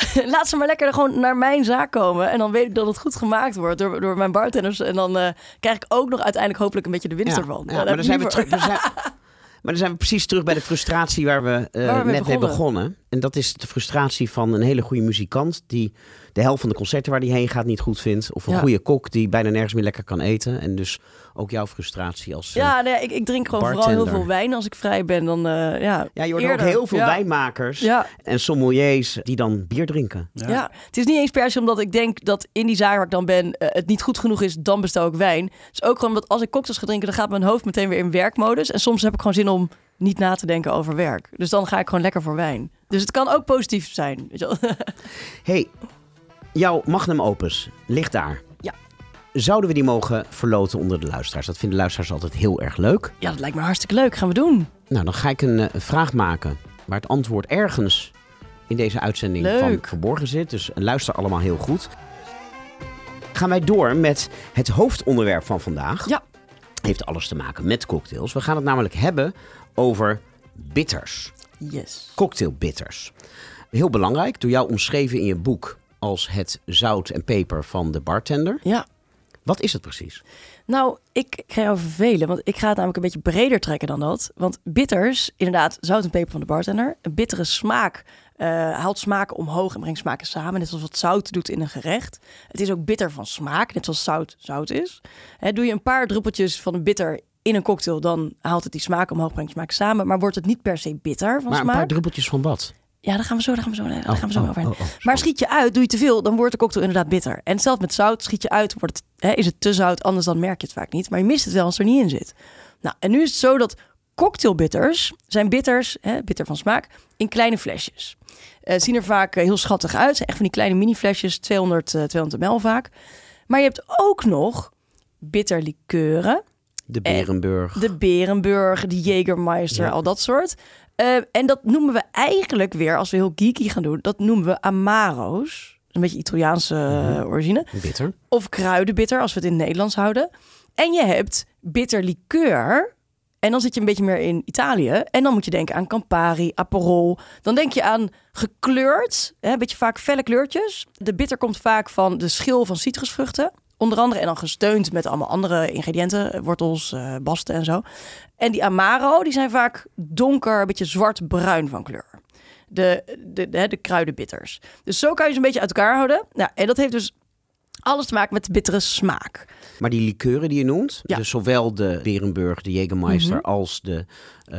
Laat ze maar lekker gewoon naar mijn zaak komen. En dan weet ik dat het goed gemaakt wordt door, door mijn bartenders. En dan eh, krijg ik ook nog uiteindelijk hopelijk een beetje de winst Ja, ervan. ja, Ja, maar, dan zijn we terug, dan zijn, maar dan zijn we precies terug bij de frustratie waar we, Waar we mee net mee begonnen. begonnen. En dat is de frustratie van een hele goede muzikant die de helft van de concerten waar die heen gaat niet goed vindt. Of een Ja. goede kok die bijna nergens meer lekker kan eten. En dus ook jouw frustratie als... eh, Ja, nee, ik, ik drink gewoon vooral heel veel wijn als ik vrij ben. Dan, eh, ja, ja, je hoort ook heel veel ja. wijnmakers Ja, en sommeliers die dan bier drinken. ja. het is niet eens per se omdat ik denk dat in die zaak waar ik dan ben eh, het niet goed genoeg is, dan bestel ik wijn. Het is ook gewoon dat als ik cocktails ga drinken, dan gaat mijn hoofd meteen weer in werkmodus. En soms heb ik gewoon zin om niet na te denken over werk. Dus dan ga ik gewoon lekker voor wijn. Dus het kan ook positief zijn. Weet je wel? hey, jouw magnum opus ligt daar. Ja. Zouden we die mogen verloten onder de luisteraars? Dat vinden luisteraars altijd heel erg leuk. Ja, dat lijkt me hartstikke leuk. Gaan we doen. Nou, dan ga ik een, eh, vraag maken waar het antwoord ergens in deze uitzending Leuk. van verborgen zit. Dus luister allemaal heel goed. Gaan wij door met het hoofdonderwerp van vandaag. Ja. Heeft alles te maken met cocktails. We gaan het namelijk hebben over bitters. Yes. Cocktailbitters. Heel belangrijk, door jou omschreven in je boek als het zout en peper van de bartender. Ja. Wat is het precies? Nou, ik, ga jou vervelen, want ik ga het namelijk een beetje breder trekken dan dat. Want bitters, inderdaad, zout en peper van de bartender. Een bittere smaak eh, haalt smaken omhoog en brengt smaken samen. Net zoals wat zout doet in een gerecht. Het is ook bitter van smaak, net zoals zout zout is. Hè, doe je een paar druppeltjes van een bitter in een cocktail, dan haalt het die smaak omhoog, brengt smaak samen. Maar wordt het niet per se bitter van maar een smaak? paar druppeltjes van wat? Ja, daar gaan we zo, daar gaan we zo, daar gaan we zo oh, overheen. oh, oh. Maar schiet je uit, doe je te veel, dan wordt de cocktail inderdaad bitter. En zelfs met zout, schiet je uit, wordt het, hè, is het te zout, anders dan merk je het vaak niet. Maar je mist het wel als er niet in zit. Nou, en nu is het zo dat cocktailbitters zijn bitters, hè, bitter van smaak, in kleine flesjes. Eh zien er vaak eh, heel schattig uit. Zijn echt van die kleine mini flesjes, 200, eh, 200 ml vaak. Maar je hebt ook nog bitterlikeuren. De Berenburg. De Berenburg, de Jägermeister, Ja. al dat soort. Eh, en dat noemen we eigenlijk weer, als we heel geeky gaan doen, dat noemen we Amaro's. Een beetje Italiaanse Mhm. eh, origine. Bitter. Of kruidenbitter, als we het in het Nederlands houden. En je hebt bitter liqueur. En dan zit je een beetje meer in Italië. En dan moet je denken aan Campari, Aperol. Dan denk je aan gekleurd, hè, een beetje vaak felle kleurtjes. De bitter komt vaak van de schil van citrusvruchten. Onder andere en dan gesteund met allemaal andere ingrediënten. Wortels, eh, basten en zo. En die Amaro, die zijn vaak donker, een beetje zwart-bruin van kleur. De, de, de, de kruidenbitters. Dus zo kan je ze een beetje uit elkaar houden. Nou, en dat heeft dus alles te maken met de bittere smaak. Maar die likeuren die je noemt, Ja. dus zowel de Berenburg, de Jägermeister, Mhm. als de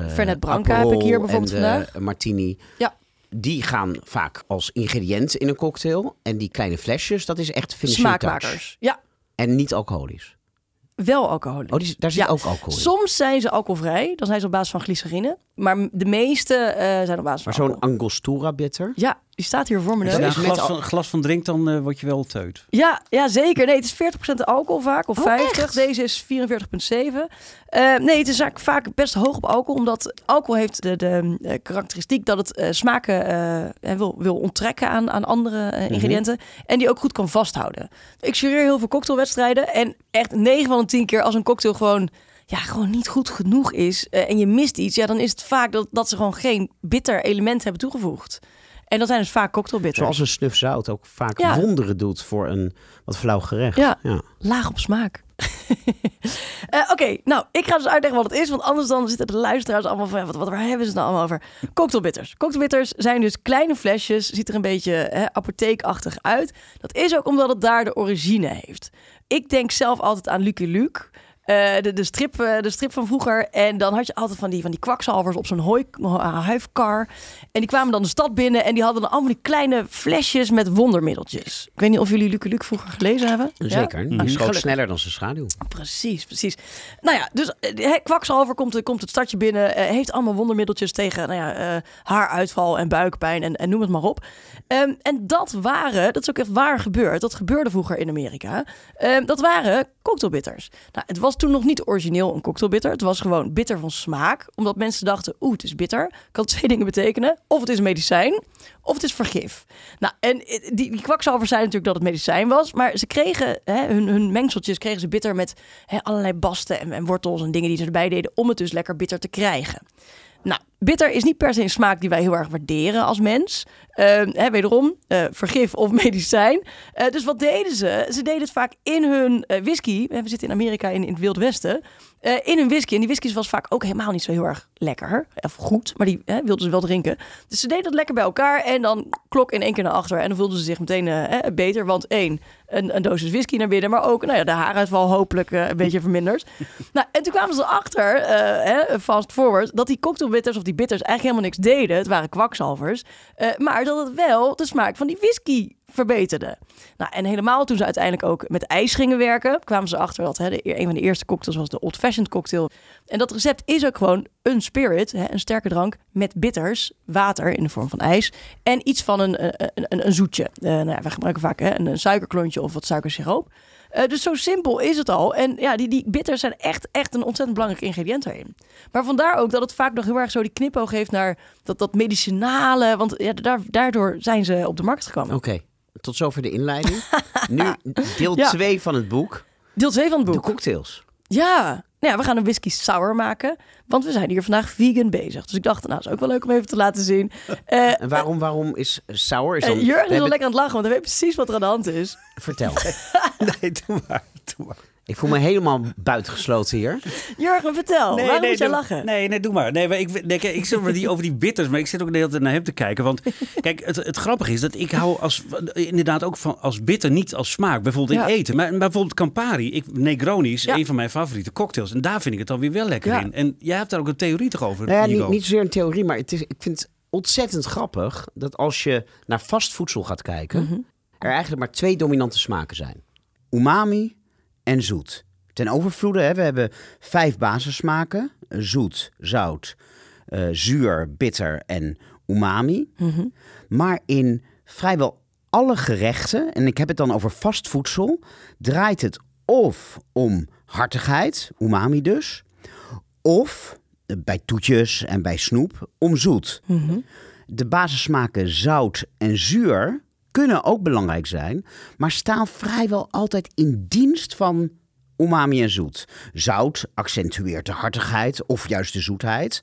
Fernet Branca heb ik hier bijvoorbeeld en de vandaag. Martini. Ja. die gaan vaak als ingrediënt in een cocktail. En die kleine flesjes, dat is echt finishing touch. Smaakmakers. Ja, En niet alcoholisch. Wel alcohol. Oh, die, daar zit Ja. ook alcohol in. Soms zijn ze alcoholvrij. Dan zijn ze op basis van glycerine. Maar de meeste eh, zijn op basis Maar van zo'n alcohol. Angostura bitter. Ja, die staat hier voor me is een glas, van, glas van drinkt, dan eh, word je wel teut. Ja, ja, zeker. Nee, het is 40% alcohol vaak, of Oh, 50. echt? Deze is 44,7. Eh, nee, het is vaak, vaak best hoog op alcohol, omdat alcohol heeft de, de eh, karakteristiek dat het eh, smaken eh, wil, wil onttrekken aan, aan andere eh, ingrediënten. En die ook goed kan vasthouden. Ik jureer heel veel cocktailwedstrijden en echt 9 van de 10 keer als een cocktail gewoon... Ja, gewoon niet goed genoeg is en je mist iets, ja, dan is het vaak dat, dat ze gewoon geen bitter element hebben toegevoegd. En dat zijn dus vaak cocktailbitters. Zoals een snuf zout ook vaak Ja. wonderen doet voor een wat flauw gerecht. Ja. ja. laag op smaak. Eh, Oké, nou, ik ga dus uitleggen wat het is. Want anders dan zitten de luisteraars allemaal van... Wat, wat, waar hebben ze het nou allemaal over? Cocktailbitters. Cocktailbitters zijn dus kleine flesjes. Ziet er een beetje hè, apotheekachtig uit. Dat is ook omdat het daar de origine heeft. Ik denk zelf altijd aan Lucky Luke. Eh, de, de, strip, eh, de strip van vroeger. En dan had je altijd van die, van die kwakzalvers op zo'n hooi- eh, huifkar. En die kwamen dan de stad binnen. En die hadden dan allemaal die kleine flesjes met wondermiddeltjes. Ik weet niet of jullie Lucky Luke vroeger gelezen hebben. Ja? Zeker. Die Ah, schoot gelukkig. sneller dan zijn schaduw. Precies, precies. Nou ja, dus kwakzalver komt, komt het stadje binnen. heeft allemaal wondermiddeltjes tegen nou ja, haaruitval en buikpijn en, en noem het maar op. Ehm, en dat waren, dat is ook echt waar gebeurd. Dat gebeurde vroeger in Amerika. Ehm, dat waren cocktailbitters. Nou, het was toen nog niet origineel een cocktailbitter. Het was gewoon bitter van smaak. Omdat mensen dachten, oeh, het is bitter. Kan twee dingen betekenen. Of het is medicijn, of het is vergif. Nou, en eh, die, die kwakzalvers zeiden natuurlijk dat het medicijn was. Maar ze kregen, hè, hun, hun mengseltjes kregen ze bitter met hè, allerlei basten en, en wortels en dingen die ze erbij deden. Om het dus lekker bitter te krijgen. Nou, bitter is niet per se een smaak die wij heel erg waarderen als mens. Ehm, hè, wederom, eh, vergif of medicijn. Eh, dus wat deden ze? Ze deden het vaak in hun eh, whisky. We zitten in Amerika in, in het Wild Westen. Eh, in hun whisky. En die whisky was vaak ook helemaal niet zo heel erg lekker. Of goed, maar die hè, wilden ze wel drinken. Dus ze deden het lekker bij elkaar. En dan klok in één keer naar achter. En dan voelden ze zich meteen eh, beter. Want één, een, een dosis whisky naar binnen. Maar ook nou ja, de haaruitval hopelijk eh, een beetje verminderd. nou, en toen kwamen ze erachter, hè, fast forward, dat die cocktailbitters of die bitters eigenlijk helemaal niks deden. Het waren kwakzalvers. Maar dat het wel de smaak van die whisky verbeterde. Nou, en helemaal toen ze uiteindelijk ook met ijs gingen werken, kwamen ze achter dat hè, de, een van de eerste cocktails was de Old Fashioned cocktail. En dat recept is ook gewoon een spirit, hè, een sterke drank met bitters, water in de vorm van ijs en iets van een, een, een, een zoetje. Eh nou ja, wij gebruiken vaak hè, een, suikerklontje of wat suikersiroop. Eh, dus zo simpel is het al. En ja, die, die bitters zijn echt, echt een ontzettend belangrijk ingrediënt daarin. Maar vandaar ook dat het vaak nog heel erg zo die knipoog heeft naar dat, dat medicinale. Want ja, daar, daardoor zijn ze op de markt gekomen. Oké, tot zover de inleiding. nu deel Ja. 2 van het boek. Deel 2 van het De boek. cocktails. Ja. Nou ja, we gaan een whisky sour maken. Want we zijn hier vandaag vegan bezig. Dus ik dacht, nou, is ook wel leuk om even te laten zien. Eh En waarom, waarom is sour? Is eh, Jurgen is hebben- lekker aan het lachen, want hij weet precies wat er aan de hand is. Vertel. Nee, doe maar. Doe maar. Ik voel me helemaal buitengesloten hier. Jurgen, vertel. Waarom moet jij doe- lachen? Nee, nee, doe maar. Nee, maar ik, nee, kijk, ik zit over die, over die bitters, maar ik zit ook de hele tijd naar hem te kijken. Want kijk, het, het grappige is dat ik hou als, inderdaad ook van als bitter niet als smaak. Bijvoorbeeld in Ja. eten. Maar, maar bijvoorbeeld Campari, ik, Negroni is Ja. een van mijn favoriete cocktails. En daar vind ik het dan weer wel lekker Ja. in. En jij hebt daar ook een theorie toch over, Nou ja, niet zozeer een theorie, maar het is, ik vind het ontzettend grappig dat als je naar vast voedsel gaat kijken, Mhm. er eigenlijk maar twee dominante smaken zijn: umami en zoet. Ten overvloede, hè, we hebben vijf basissmaken: zoet, zout, eh, zuur, bitter en umami. Mhm. Maar in vrijwel alle gerechten, en ik heb het dan over vast voedsel, draait het of om hartigheid, umami dus, of eh, bij toetjes en bij snoep om zoet. Mhm. De basissmaken zout en zuur kunnen ook belangrijk zijn, maar staan vrijwel altijd in dienst van umami en zoet. Zout accentueert de hartigheid of juist de zoetheid.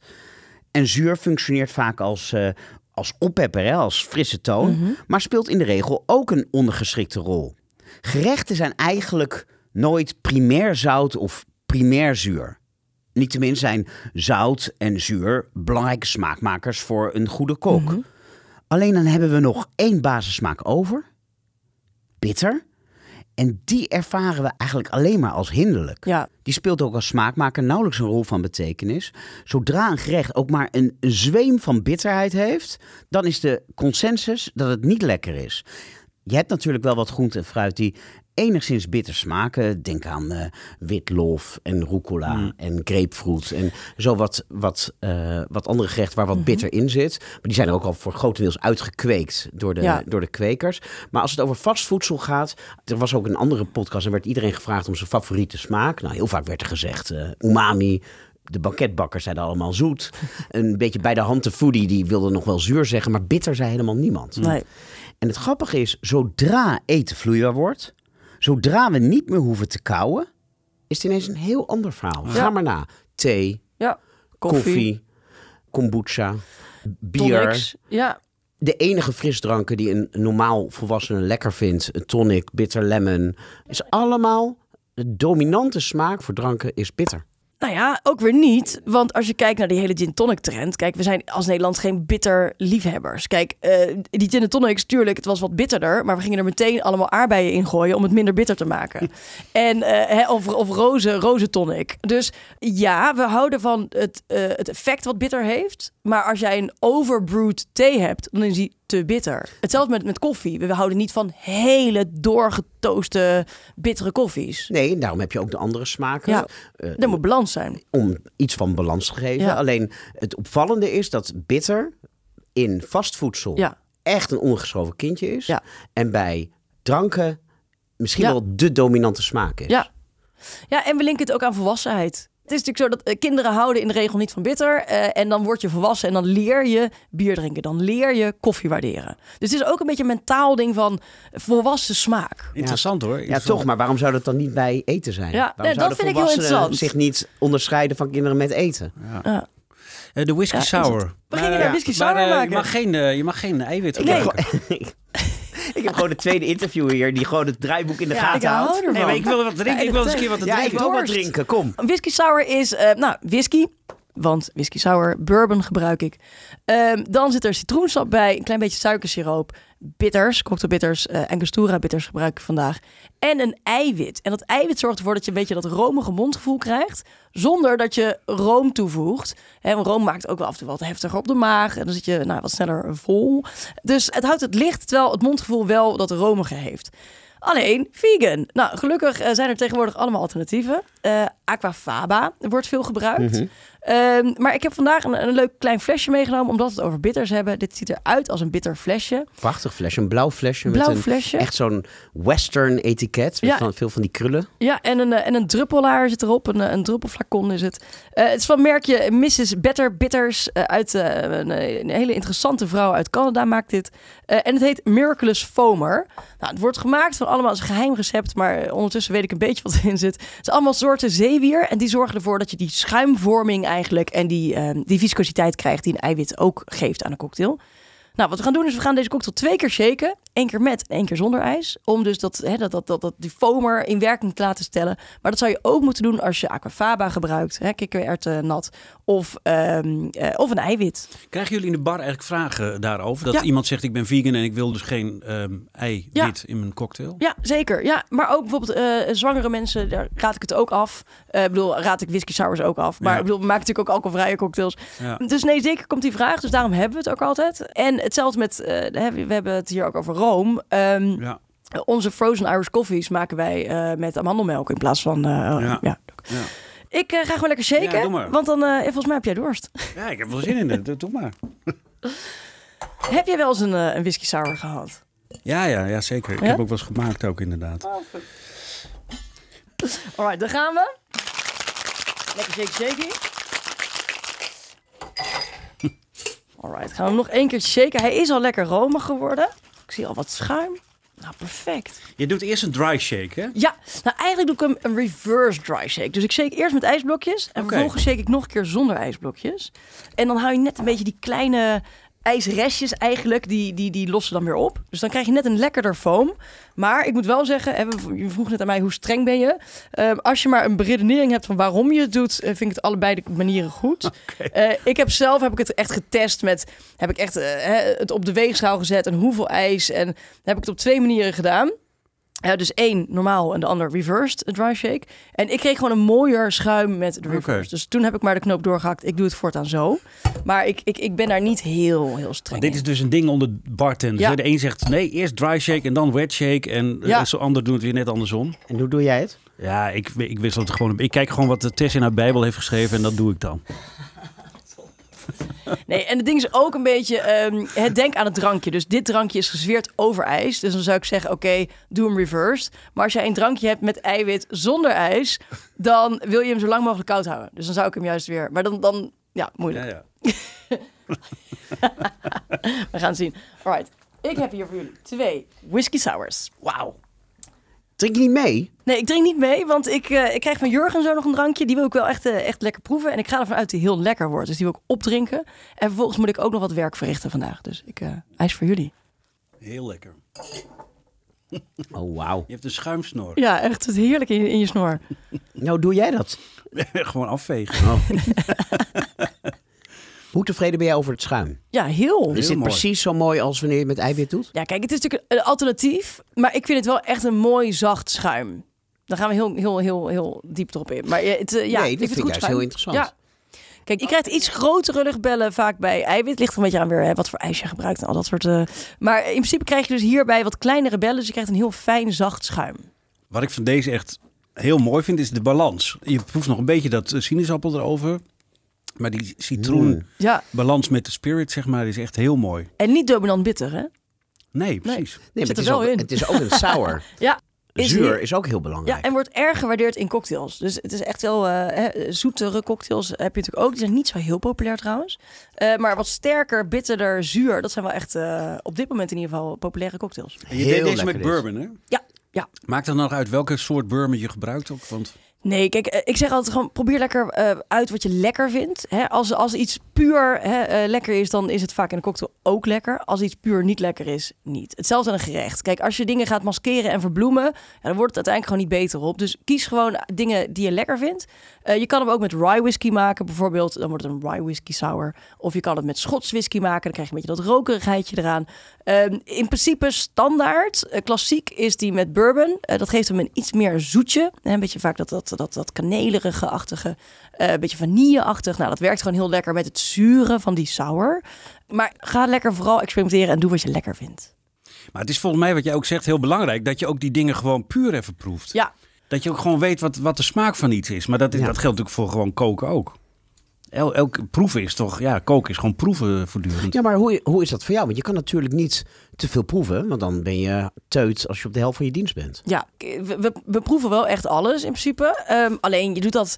En zuur functioneert vaak als, eh, als oppepper, hè, als frisse toon, maar speelt in de regel ook een ondergeschikte rol. Gerechten zijn eigenlijk nooit primair zout of primair zuur. Niettemin zijn zout en zuur belangrijke smaakmakers voor een goede kok. Alleen dan hebben we nog één basissmaak over. Bitter. En die ervaren we eigenlijk alleen maar als hinderlijk. Ja, Die speelt ook als smaakmaker nauwelijks een rol van betekenis. Zodra een gerecht ook maar een zweem van bitterheid heeft, dan is de consensus dat het niet lekker is. Je hebt natuurlijk wel wat groente en fruit die enigszins bitter smaken. Denk aan eh witlof en rucola en grapefruit en zo wat, wat, eh, wat andere gerechten waar wat bitter in zit. Maar die zijn ook al voor grotendeels uitgekweekt door de, Ja. door de kwekers. Maar als het over vastvoedsel gaat, er was ook een andere podcast en werd iedereen gevraagd om zijn favoriete smaak. Nou, heel vaak werd er gezegd eh, umami. De banketbakkers zeiden allemaal zoet. Een beetje bij de hand de foodie, die wilde nog wel zuur zeggen, maar bitter zei helemaal niemand. nee. En het grappige is, zodra eten vloeibaar wordt, zodra we niet meer hoeven te kauwen, is het ineens een heel ander verhaal. Ga maar na. Thee, Ja, koffie, koffie, kombucha, bier. tonics. Ja, De enige frisdranken die een normaal volwassene lekker vindt, een tonic, bitter lemon, is allemaal de dominante smaak voor dranken is bitter. Nou ja, ook weer niet. Want als je kijkt naar die hele gin tonic trend. Kijk, we zijn als Nederland geen bitter liefhebbers. Kijk, eh, die gin tonics, tuurlijk, het was wat bitterder. Maar we gingen er meteen allemaal aardbeien in gooien om het minder bitter te maken. en, eh, of, of roze, roze tonic. Dus ja, we houden van het, eh, het effect wat bitter heeft. Maar als jij een overbrewed thee hebt, dan is die te bitter. Hetzelfde met, met koffie. We houden niet van hele doorgetooste bittere koffies. Nee, daarom heb je ook de andere smaken. Ja. Eh, moet balans zijn. om iets van balans te geven. Ja. Alleen het opvallende is dat bitter in vastvoedsel Ja. echt een ongeschoven kindje is. Ja. En bij dranken misschien wel de dominante smaak is. Ja. Ja, en we linken het ook aan volwassenheid. Het is natuurlijk zo dat eh, kinderen houden in de regel niet van bitter. eh, en dan word je volwassen en dan leer je bier drinken. Dan leer je koffie waarderen. Dus het is ook een beetje een mentaal ding van volwassen smaak. Interessant hoor. Ja, toch, maar waarom zou dat dan niet bij eten zijn? Ja, waarom nee, dat zouden vind ik heel volwassenen interessant. zich niet onderscheiden van kinderen met eten? Ja. Eh, de whisky sour. We Maar, gingen naar whisky maar, sour maken. Je mag geen, je mag geen eiwit Nee. Ik heb gewoon de tweede interview hier die gewoon het draaiboek in de Ja, gaten houdt. Nee, maar ik wil wat drinken. Ik wil eens een keer wat Ja, ik drinken. wil wat drinken. Kom. Een whisky sour is, eh, nou, whisky. Want whisky sour, bourbon gebruik ik. Ehm, dan zit er citroensap bij, een klein beetje suikersiroop, bitters, cocktailbitters, eh Angostura bitters gebruik ik vandaag. En een eiwit. En dat eiwit zorgt ervoor dat je een beetje dat romige mondgevoel krijgt, zonder dat je room toevoegt. Want room maakt ook wel af en toe wat heftiger op de maag en dan zit je nou, wat sneller vol. Dus het houdt het licht, terwijl het mondgevoel wel dat romige heeft. Alleen vegan. Nou, gelukkig eh, zijn er tegenwoordig allemaal alternatieven. Eh Aquafaba wordt veel gebruikt. Ehm, maar ik heb vandaag een, een leuk klein flesje meegenomen, omdat we het over bitters hebben. Dit ziet eruit als een bitter flesje. Prachtig flesje, een blauw flesje. Blauw met een, flesje. Echt zo'n western etiket. Met Ja. van, veel van die krullen. Ja, en een, eh, en een druppelaar zit erop. Een, eh, een druppelflacon is het. Eh, het is van merkje Mrs. Better Bitters. uit, een, een hele interessante vrouw uit Canada maakt dit. En het heet Miraculous Foamer. Nou, het wordt gemaakt van allemaal als een geheim recept. Maar ondertussen weet ik een beetje wat erin zit. Het is allemaal soorten zeewier. En die zorgen ervoor dat je die schuimvorming eigenlijk... en die, eh, die viscositeit krijgt die een eiwit ook geeft aan een cocktail. Nou, wat we gaan doen is we gaan deze cocktail twee keer shaken. Eén keer met en één keer zonder ijs. Om dus dat, hè, dat, dat, dat, dat die foamer in werking te laten stellen. Maar dat zou je ook moeten doen als je aquafaba gebruikt. Hè, kikkererwten nat. Of, ehm, eh, of een eiwit. Krijgen jullie in de bar eigenlijk vragen daarover? Dat Ja. iemand zegt ik ben vegan en ik wil dus geen ehm eiwit Ja. in mijn cocktail? Ja, zeker. Ja, maar ook bijvoorbeeld eh, zwangere mensen, daar raad ik het ook af. Eh, ik bedoel, raad ik whisky sours ook af. Maar Ja. ik bedoel, we maken natuurlijk ook alcoholvrije cocktails. Dus nee, zeker komt die vraag. Dus daarom hebben we het ook altijd. En hetzelfde met, we hebben het hier ook over Ehm, Ja. Onze frozen Irish coffees maken wij eh, met amandelmelk in plaats van... eh, ja. Ja. Ik eh, ga gewoon lekker shaken, Ja, doe maar. want dan, eh, volgens mij heb jij dorst. ja, ik heb wel zin in het. Doe maar. heb jij wel eens een, een whisky sour gehad? Ja, ja, ja zeker. Ik Ja? heb ook wel eens gemaakt ook inderdaad. Alright, daar gaan we. Lekker shaky shaky. Alright, gaan we hem nog één keer shaken. Hij is al lekker romig geworden. Ik zie al wat schuim. Nou, perfect. Je doet eerst een dry shake, hè? Ja, nou eigenlijk doe ik hem een reverse dry shake. Dus ik shake eerst met ijsblokjes en vervolgens shake ik nog een keer zonder ijsblokjes. En dan hou je net een beetje die kleine ijsrestjes eigenlijk, die, die, die lossen dan weer op. Dus dan krijg je net een lekkerder foam. Maar ik moet wel zeggen, je vroeg net aan mij hoe streng ben je. Ehm, als je maar een beredenering hebt van waarom je het doet, eh, vind ik het allebei de manieren goed. Eh, ik heb zelf heb ik het echt getest met, heb ik echt eh, het op de weegschaal gezet en hoeveel ijs. En heb ik het op twee manieren gedaan. Ja, dus één normaal en de ander reversed dry shake. En ik kreeg gewoon een mooier schuim met de reverse. Dus toen heb ik maar de knoop doorgehakt. Ik doe het voortaan zo. Maar ik, ik, ik ben daar niet heel, heel streng dit in. is dus een ding onder bartenders. Ja. De een zegt nee, eerst dry shake en dan wet shake. En Ja. ja. zo ander doen het weer net andersom. En hoe doe jij het? Ja, ik, ik wissel het gewoon. Ik kijk gewoon wat de Tess in haar Bijbel heeft geschreven en dat doe ik dan. Nee, en het ding is ook een beetje, ehm, het denk aan het drankje. Dus dit drankje is gezweerd over ijs. Dus dan zou ik zeggen, oké, doe hem reversed. Maar als jij een drankje hebt met eiwit zonder ijs, dan wil je hem zo lang mogelijk koud houden. Dus dan zou ik hem juist weer, maar dan, dan ja, moeilijk. ja. We gaan het zien. Alright, ik heb hier voor jullie twee whisky sours. Wauw. Drink je niet mee? Nee, ik drink niet mee, want ik, eh, ik krijg van Jurgen zo nog een drankje. Die wil ik wel echt, eh, echt lekker proeven. En ik ga ervan uit dat die heel lekker wordt. Dus die wil ik opdrinken. En vervolgens moet ik ook nog wat werk verrichten vandaag. Dus ik uh, ijs voor jullie. Heel lekker. Oh, wauw. Je hebt een schuimsnor. Ja, echt. Het is heerlijk in, je- in je snor. Nou, doe jij dat? gewoon afvegen. Hoe tevreden ben jij over het schuim? Ja, heel. Is dit mooi. precies zo mooi als wanneer je het met eiwit doet? Ja, kijk, het is natuurlijk een alternatief. Maar ik vind het wel echt een mooi zacht schuim. Dan gaan we heel, heel, heel, heel diep erop in. Maar eh, het, eh, ja, Nee, ik vind het goed juist heel interessant. Ja. Kijk, je krijgt iets grotere luchtbellen vaak bij eiwit. Ligt er een beetje aan weer hè, wat voor ijs je gebruikt en al dat soort... eh, Maar in principe krijg je dus hierbij wat kleinere bellen. Dus je krijgt een heel fijn, zacht schuim. Wat ik van deze echt heel mooi vind, is de balans. Je proeft nog een beetje dat sinaasappel erover. Maar die citroenbalans Ja, met de spirit, zeg maar, is echt heel mooi. en niet dominant bitter, hè? Nee, precies. Nee, maar het is, wel ook, in. het is ook een sour. Ja. Is Zuur hier- is ook heel Ja, belangrijk. en wordt erg gewaardeerd in cocktails. Dus het is echt wel eh, hè, zoetere cocktails heb je natuurlijk ook. Die zijn niet zo heel populair trouwens. Eh, maar wat sterker, bitterder, zuur. Dat zijn wel echt eh, op dit moment in ieder geval populaire cocktails. En je Heel deed deze met bourbon, hè? Ja, ja. Maakt dan nog uit welke soort bourbon je gebruikt ook? Want Nee, kijk, eh, ik zeg altijd gewoon probeer lekker eh, uit wat je lekker vindt. Hè, als, als iets puur hè, eh, lekker is, dan is het vaak in een cocktail ook lekker. Als iets puur niet lekker is, niet. Hetzelfde aan een gerecht. Kijk, als je dingen gaat maskeren en verbloemen, dan wordt het uiteindelijk gewoon niet beter op. Dus kies gewoon dingen die je lekker vindt. Je kan hem ook met rye whisky maken, bijvoorbeeld. Dan wordt het een rye whisky sour. Of je kan het met Schots whisky maken. Dan krijg je een beetje dat rokerigheidje eraan. Ehm, in principe standaard, klassiek is die met bourbon. Dat geeft hem een iets meer zoetje. Een beetje vaak dat, dat, dat, dat kanelerige-achtige, eh, een beetje vanille-achtig. Nou, dat werkt gewoon heel lekker met het zuren van die sour. Maar ga lekker vooral experimenteren en doe wat je lekker vindt. Maar het is volgens mij, wat jij ook zegt, heel belangrijk dat je ook die dingen gewoon puur even proeft. Ja, Dat je ook gewoon weet wat, wat de smaak van iets is. Maar dat, is- Ja. dat geldt natuurlijk voor gewoon koken ook. El, elk proeven is toch, ja, koken is gewoon proeven voortdurend. Ja, maar hoe, hoe is dat voor jou? Want je kan natuurlijk niet te veel proeven, want dan ben je teut als je op de helft van je dienst bent. Ja, we, we, we proeven wel echt alles in principe. Ehm, alleen je doet dat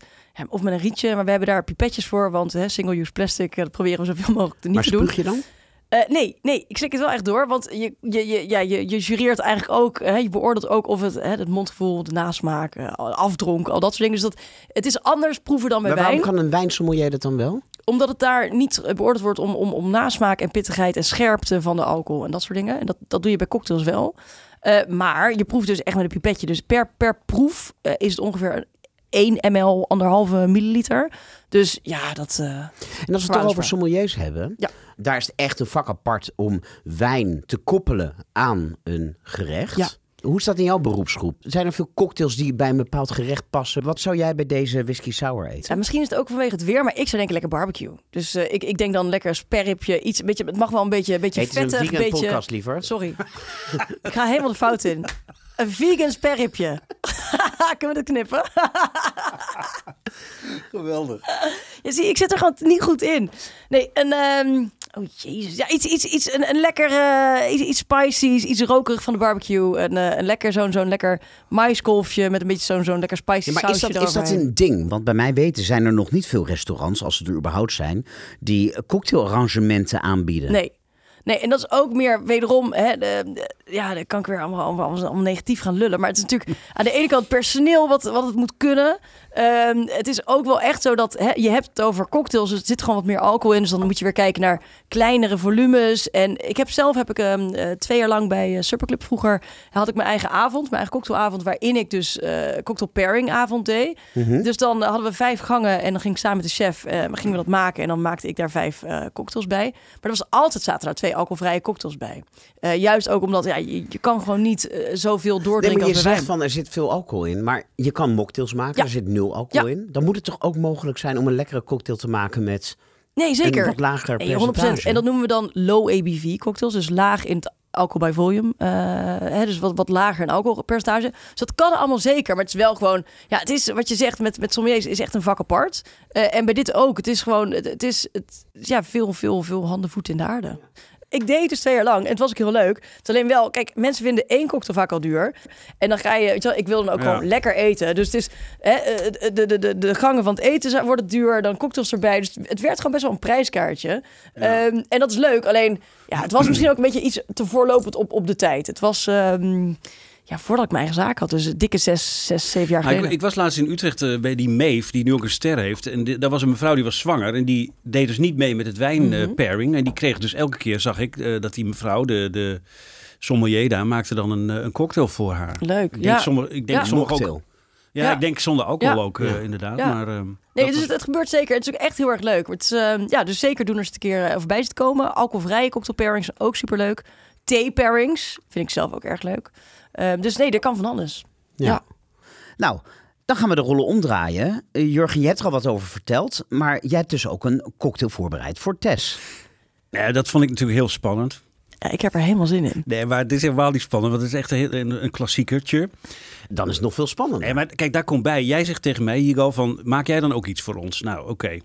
of met een rietje, maar we hebben daar pipetjes voor. Want hè, single-use plastic, eh, dat proberen we zoveel mogelijk te niet maar te doen. spuug je dan? Eh, nee, nee, ik slik het wel echt door. Want je, je, je, ja, je, je jureert eigenlijk ook, hè, je beoordeelt ook of het, hè, het mondgevoel, de nasmaak, eh, afdronk, al dat soort dingen. Dus dat, het is anders proeven dan bij Maar waarom wijn. kan een wijnsommelier dat dan wel? Omdat het daar niet eh, beoordeeld wordt om, om, om nasmaak en pittigheid en scherpte van de alcohol en dat soort dingen. En dat, dat doe je bij cocktails wel. Maar je proeft dus echt met een pipetje. Dus per, per proef is het ongeveer 1 ml, anderhalve milliliter. Dus ja, dat... eh, En als we het toch over sommeliers hebben, Ja. daar is het echt een vak apart om wijn te koppelen aan een gerecht. Ja. Hoe staat in jouw beroepsgroep? Zijn er veel cocktails die bij een bepaald gerecht passen? Wat zou jij bij deze whisky sour eten? Ja, misschien is het ook vanwege het weer, maar ik zou denken lekker barbecue. Dus eh, ik, ik denk dan lekker sperripje, iets, een beetje, het mag wel een beetje, een beetje Hey, het is een beetje... podcast, liever. Sorry, ik ga helemaal de fout in. Een vegan sperripje. Kunnen we dat knippen? Geweldig. Ja, zie, ik zit er gewoon niet goed in. Nee, een... ehm, oh jezus. Ja, iets, iets, iets, een, een lekker... eh, iets, iets spicy's, iets rokerig van de barbecue. Een, eh, een lekker zo'n zo'n lekker maiskolfje met een beetje zo'n zo'n lekker spicy Ja, maar is sausje dat, is dat een ding? Want bij mij weten zijn er nog niet veel restaurants, als ze er überhaupt zijn, die cocktailarrangementen aanbieden. Nee. Nee, en dat is ook meer wederom, hè, de, de- ja, dan kan ik weer allemaal, allemaal, allemaal negatief gaan lullen. Maar het is natuurlijk aan de ene kant personeel wat, wat het moet kunnen. Ehm, het is ook wel echt zo dat je hebt het over cocktails, dus er zit gewoon wat meer alcohol in. Dus dan moet je weer kijken naar kleinere volumes. En ik heb zelf heb ik ehm, eh, twee jaar lang bij eh, Superclub vroeger had ik mijn eigen avond, mijn eigen cocktailavond, waarin ik dus eh cocktail pairing avond deed. Mhm. Dus dan hadden we vijf gangen en dan ging ik samen met de chef, gingen we dat maken en dan maakte ik daar vijf cocktails bij. Maar dat was altijd zaten daar twee alcoholvrije cocktails bij. Juist ook omdat ja, je, je kan gewoon niet zoveel Nee, doordrinken maar je als zegt van er zit veel alcohol in, maar je kan mocktails maken, Ja. er zit nul alcohol Ja. in. Dan moet het toch ook mogelijk zijn om een lekkere cocktail te maken met Nee, een zeker. wat lager percentage. 100%. En dat noemen we dan low ABV cocktails. Dus laag in het alcohol by volume. eh, hè, dus wat, wat lager in alcoholpercentage. Dus dat kan allemaal zeker. Maar het is wel gewoon... Ja, het is wat je zegt met, met sommeliers is echt een vak apart. Eh, en bij dit ook. Het is gewoon... Het, het is het, ja, veel, veel, veel handen, voeten in de aarde. Ik deed het dus twee jaar lang en het was ook heel leuk. Het is alleen wel, kijk, mensen vinden één cocktail vaak al duur. En dan ga je, weet je wel, ik wil dan ook Ja. gewoon lekker eten. Dus het is, hè, eh, de, de, de, de gangen van het eten worden duur, dan cocktails erbij. Dus het werd gewoon best wel een prijskaartje. Ehm, en dat is leuk, alleen ja, het was misschien ook een beetje iets te voorlopend op, op de tijd. Het was, ehm, ja, voordat ik mijn eigen zaak had, dus een dikke zes, zes zeven jaar Nou, ik, geleden. ik was laatst in Utrecht eh, bij die Maeve, die nu ook een ster heeft. En daar was een mevrouw die was zwanger. En die deed dus niet mee met het wijnpairing. En die kreeg dus elke keer, zag ik, eh, dat die mevrouw, de, de sommelier daar, maakte dan een, eh, een cocktail voor haar. Leuk, Ik denk, ja. sommige, ik denk Ja. sommige ook. Ja, Ja. ik denk zonder alcohol Ja. ook, eh, Ja. inderdaad. Ja. Maar, ehm, Nee, dus was- het, het gebeurt zeker. Het is ook echt heel erg leuk. Het is, ehm, ja, dus zeker doen er eens een keer eh, voorbij te komen. Alcoholvrije cocktail pairings, ook superleuk. Thee pairings, vind ik zelf ook erg leuk. Ehm, dus nee, er kan van alles. Ja. Ja. Nou, dan gaan we de rollen omdraaien. Eh, Jurgen, je hebt er al wat over verteld, maar jij hebt dus ook een cocktail voorbereid voor Tess. ja, dat vond ik natuurlijk heel spannend. Ja, ik heb er helemaal zin in. Nee, maar dit is helemaal niet spannend, want het is echt een, een, een klassiekertje. Dan is het nog veel spannender. Nee, maar kijk, daar komt bij. Jij zegt tegen mij, Hugo, van maak jij dan ook iets voor ons? Nou, oké.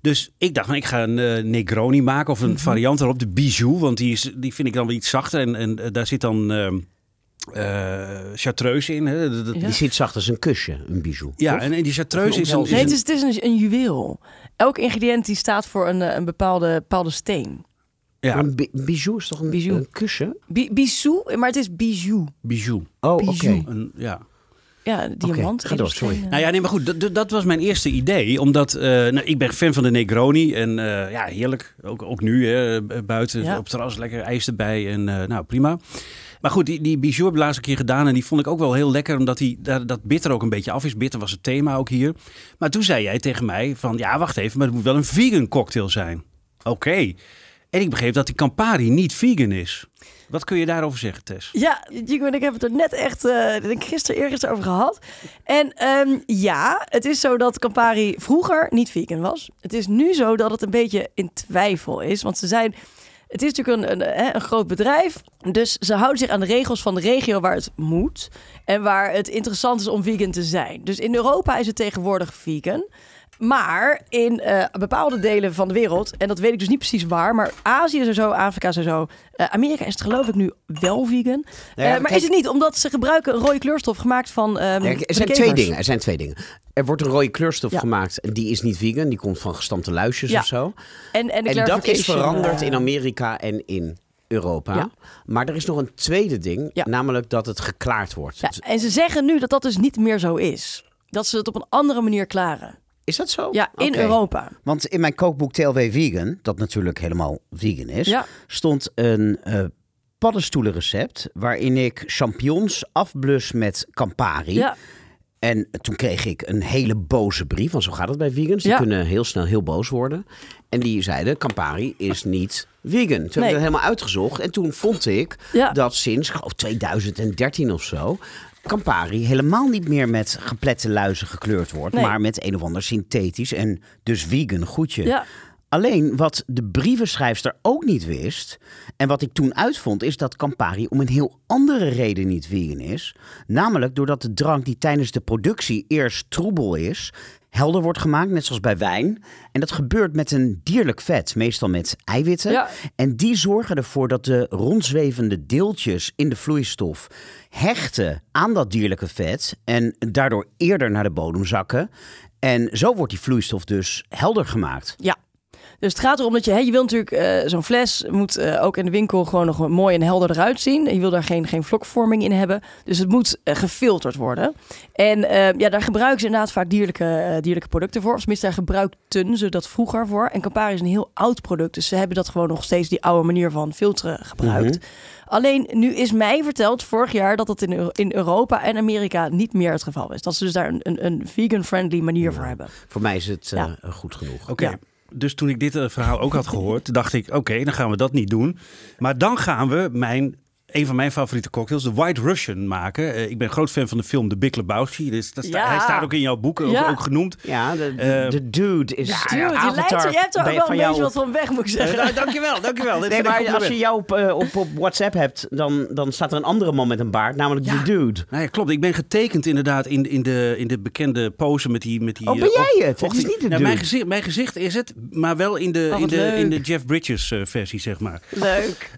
Dus ik dacht, van, ik ga een eh, Negroni maken of een variant erop, de Bijou. Want die, is, die vind ik dan wel iets zachter. En, en eh, daar zit dan ehm eh, chartreuse in. Hè? Dat- dat- Ja. Die zit zacht als een kusje, een bijou. Ja, toch? en, en die chartreuse is een... Nee, het is, het is een, een juweel. Elk ingrediënt die staat voor een, eh, een bepaalde, bepaalde steen. ja, Maar een bi- bijou is toch een, Bijou. een kusje? Bi- Bisou, maar het is bijou. bijou. Oh, oké. Bijou. Een, ja. Ja, diamant. ga door, sorry. Nou ja, nee, maar goed, dat- dat, was mijn eerste idee. Omdat, eh, nou, ik ben fan van de Negroni. En eh, ja, heerlijk. Ook, ook nu, hè, buiten Ja. op het terras, lekker ijs erbij. En eh, nou, prima. Maar goed, die, die bijou heb een keer gedaan. En die vond ik ook wel heel lekker, omdat die, daar, dat bitter ook een beetje af is. Bitter was het thema ook hier. Maar toen zei jij tegen mij van, ja, wacht even, maar het moet wel een vegan cocktail zijn. Oké. En ik begreep dat die Campari niet vegan is. Wat kun je daarover zeggen, Tess? Ja, Jigo en ik hebben het er net echt denk gisteren, eergisteren over gehad. En ehm, ja, het is zo dat Campari vroeger niet vegan was. Het is nu zo dat het een beetje in twijfel is. Want ze zijn... Het is natuurlijk een, een, een groot bedrijf. Dus ze houden zich aan de regels van de regio waar het moet. En waar het interessant is om vegan te zijn. Dus in Europa is het tegenwoordig vegan. Maar in eh, bepaalde delen van de wereld, en dat weet ik dus niet precies waar, maar Azië is er zo, Afrika is er zo, eh, Amerika is het geloof ik nu wel vegan. Nou ja, Eh, maar kijk- is het niet, omdat ze gebruiken een rode kleurstof gemaakt van. ehm, Ja, er zijn twee dingen. Er zijn twee dingen. Er wordt een rode kleurstof Ja. gemaakt. en Die is niet vegan. Die komt van gestampte luisjes of zo. En, en, dat is veranderd in Amerika en in Europa. Ja. Maar er is nog een tweede ding. Ja. Namelijk dat het geklaard wordt. Ja, en ze zeggen nu dat dat dus niet meer zo is. Dat ze het op een andere manier klaren. Is dat zo? Ja, in. Europa. Want in mijn kookboek TLW Vegan, dat natuurlijk helemaal vegan is, Ja. stond een eh paddenstoelenrecept waarin ik champignons afblus met Campari. Ja, En toen kreeg ik een hele boze brief, want zo gaat het bij vegans. Die Ja. kunnen heel snel heel boos worden. En die zeiden, Campari is niet vegan. Toen heb ik Nee. dat helemaal uitgezocht. En toen vond ik Ja. dat sinds, ik geloof 2013 of zo... Campari helemaal niet meer met geplette luizen gekleurd wordt... Nee. maar met een of ander synthetisch en dus vegan goedje. ja. Alleen wat de brievenschrijfster ook niet wist, en wat ik toen uitvond, is dat Campari om een heel andere reden niet vegan is. Namelijk doordat de drank die tijdens de productie eerst troebel is, helder wordt gemaakt, net zoals bij wijn. En dat gebeurt met een dierlijk vet, meestal met eiwitten. Ja. En die zorgen ervoor dat de rondzwevende deeltjes in de vloeistof hechten aan dat dierlijke vet en daardoor eerder naar de bodem zakken. En zo wordt die vloeistof dus helder gemaakt. Ja. Dus het gaat erom dat je, hè, je wil natuurlijk, eh, zo'n fles moet eh, ook in de winkel gewoon nog mooi en helder eruit zien. En je wil daar geen, geen vlokvorming in hebben. Dus het moet eh, gefilterd worden. En ja, daar gebruiken ze inderdaad vaak dierlijke, eh, dierlijke producten voor. Of tenminste, daar gebruikten ze dat vroeger voor. En Campari is een heel oud product. Dus ze hebben dat gewoon nog steeds die oude manier van filteren gebruikt. Alleen nu is mij verteld vorig jaar dat dat in, in Europa en Amerika niet meer het geval is. Dat ze dus daar een, een, een vegan-friendly manier voor hebben. Voor mij is het eh, Ja. goed genoeg. Oké. Ja. Dus toen ik dit eh, verhaal ook had gehoord, dacht ik, oké, dan gaan we dat niet doen. Maar dan gaan we mijn een van mijn favoriete cocktails, de White Russian, maken. Uh, ik ben groot fan van de film The Big Lebowski. Dus dat sta, Ja. Hij staat ook in jouw boek, ook, Ja. ook genoemd. Ja, de, de, Eh, de dude is Dude, de je, avatar lijkt er, je hebt er ook wel een beetje wat van weg, moet ik zeggen. Nou, dankjewel, dankjewel. Dit Nee, maar als je jou op, eh, op, op WhatsApp hebt, dan, dan staat er een andere man met een baard, namelijk de dude. Nou ja, klopt. Ik ben getekend inderdaad in, in, de, in de bekende pose met die... Met die Oh, ben eh, jij het? Het is niet de nou, mijn, dude. gezicht, mijn gezicht is het, maar wel in de, Oh, in de, in de Jeff Bridges eh, versie, zeg maar. Leuk.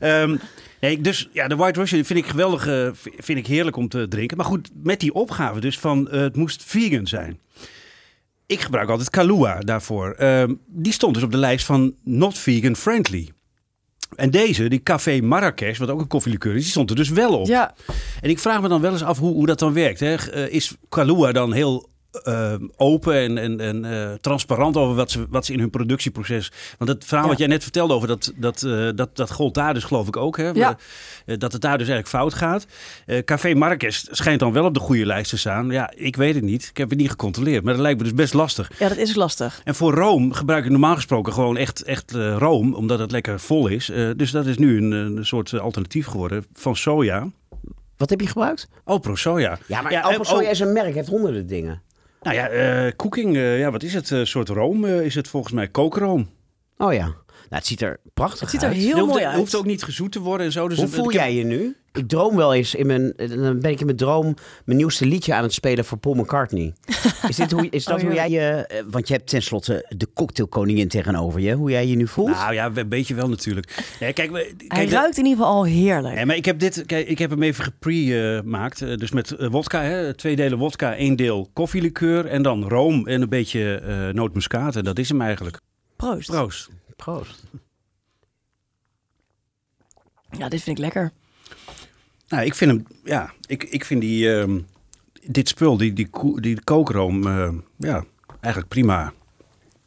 Nee, dus ja, de White Russian vind ik geweldig, eh, vind ik heerlijk om te drinken. Maar goed, met die opgave dus van eh, het moest vegan zijn. Ik gebruik altijd Kahlua daarvoor. Ehm, die stond dus op de lijst van not vegan friendly. En deze, die Café Marrakesh, wat ook een koffielikeur is, die stond er dus wel op. Ja, En ik vraag me dan wel eens af hoe, hoe dat dan werkt. Hè? Eh, is Kahlua dan heel eh, open en, en, en eh, transparant over wat ze, wat ze in hun productieproces... Want het verhaal Ja. wat jij net vertelde over dat, dat, eh, dat, dat gold daar dus geloof ik ook. Hè? Ja. Eh, dat het daar dus eigenlijk fout gaat. Café Marrakesh schijnt dan wel op de goede lijst te staan. Ja, ik weet het niet. Ik heb het niet gecontroleerd. Maar dat lijkt me dus best lastig. ja, dat is lastig. En voor room gebruik ik normaal gesproken gewoon echt, echt room. Omdat het lekker vol is. Dus dat is nu een, een soort alternatief geworden van soja. Wat heb je gebruikt? Oh, pro soja. Ja, maar Ja, Soja oh. is een merk, heeft honderden dingen. Nou ja, eh cooking, eh, ja, wat is het? Een soort room eh, is het volgens mij, kookroom. Oh ja. Nou, het ziet er prachtig Het ziet er uit. heel Het hoeft, mooi het uit. hoeft ook niet gezoet te worden en zo. Dus Hoe het- voel ik jij je nu? Ik droom wel eens in mijn. Dan ben ik in mijn droom mijn nieuwste liedje aan het spelen voor Paul McCartney. Is, dit hoe, is dat Oh, hoe jij je. eh, Want je hebt tenslotte de cocktailkoningin tegenover je. Hoe jij je nu voelt? Nou ja, een beetje wel natuurlijk. Kijk, we- Hij kijk de- ruikt in ieder geval al heerlijk. Maar ik heb, dit, kijk, ik heb hem even gepre-gemaakt. Eh, dus met eh, wodka, hè, twee delen wodka, één deel koffielikeur. En dan room en een beetje eh nootmuskaat. En dat is hem eigenlijk. Proost. Proost. Proost. Ja, dit vind ik lekker. Nou, ik vind hem, ja, ik, ik vind die, ehm, dit spul, die, die, koe- die kookroom, eh, ja, eigenlijk prima,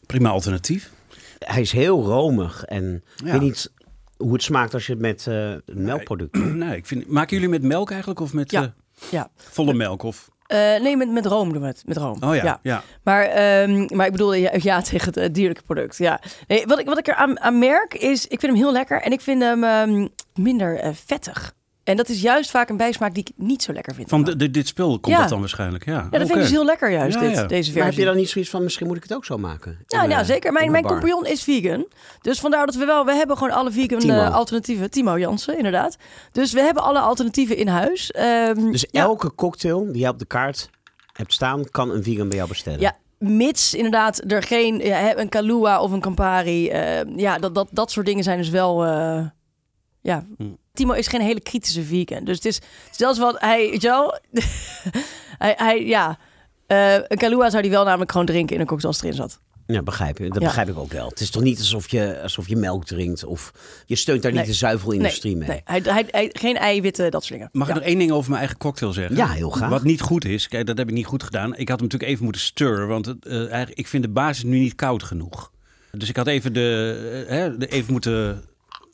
prima alternatief. Hij is heel romig. En ik Ja. weet niet hoe het smaakt als je het met eh, een melkproduct doet. Nee, ik vind, maken jullie met melk eigenlijk of met Ja. eh, Ja. volle melk? Of? Eh, nee, met, met room doen we het. Met room. Oh ja, ja. Maar, ehm, maar ik bedoel, ja, ja tegen het eh, dierlijke product. Ja. Nee, wat, ik, wat ik er aan, aan merk is, ik vind hem heel lekker en ik vind hem ehm, minder eh, vettig. En dat is juist vaak een bijsmaak die ik niet zo lekker vind. Van de, de- dit spul komt Ja. dat dan waarschijnlijk, ja. ja, dat vind ik dus heel lekker juist, Ja, dit, ja. deze versie. Maar heb je dan niet zoiets van, misschien moet ik het ook zo maken? Ja, In, nou, eh, zeker. Mijn, mijn bar. compagnon is vegan. Dus vandaar dat we wel... We hebben gewoon alle vegan Timo. eh, alternatieven. Timo Jansen, inderdaad. Dus we hebben alle alternatieven in huis. Ehm, Dus ja, elke cocktail die jij op de kaart hebt staan, kan een vegan bij jou bestellen. Ja, mits inderdaad er geen... Ja, hè, een Kahlua of een Campari. eh, ja, dat, dat, dat soort dingen zijn dus wel... eh, ja, Hm. Timo is geen hele kritische vegan. Dus het is zelfs wat hij... Weet je wel? hij, hij, ja... eh, een Kahlua zou hij wel namelijk gewoon drinken in een cocktail als erin zat. Ja, begrijp je. Dat Ja. begrijp ik ook wel. Het is toch niet alsof je, alsof je melk drinkt of je steunt daar niet de zuivelindustrie mee. Nee, hij, hij, hij- geen eiwitten, dat soort dingen. Mag Ja. ik nog één ding over mijn eigen cocktail zeggen? Ja, heel graag. Wat niet goed is, kijk, dat heb ik niet goed gedaan. Ik had hem natuurlijk even moeten stirren, want het, eh, eigenlijk, ik vind de basis nu niet koud genoeg. Dus ik had even, de, hè, de, even moeten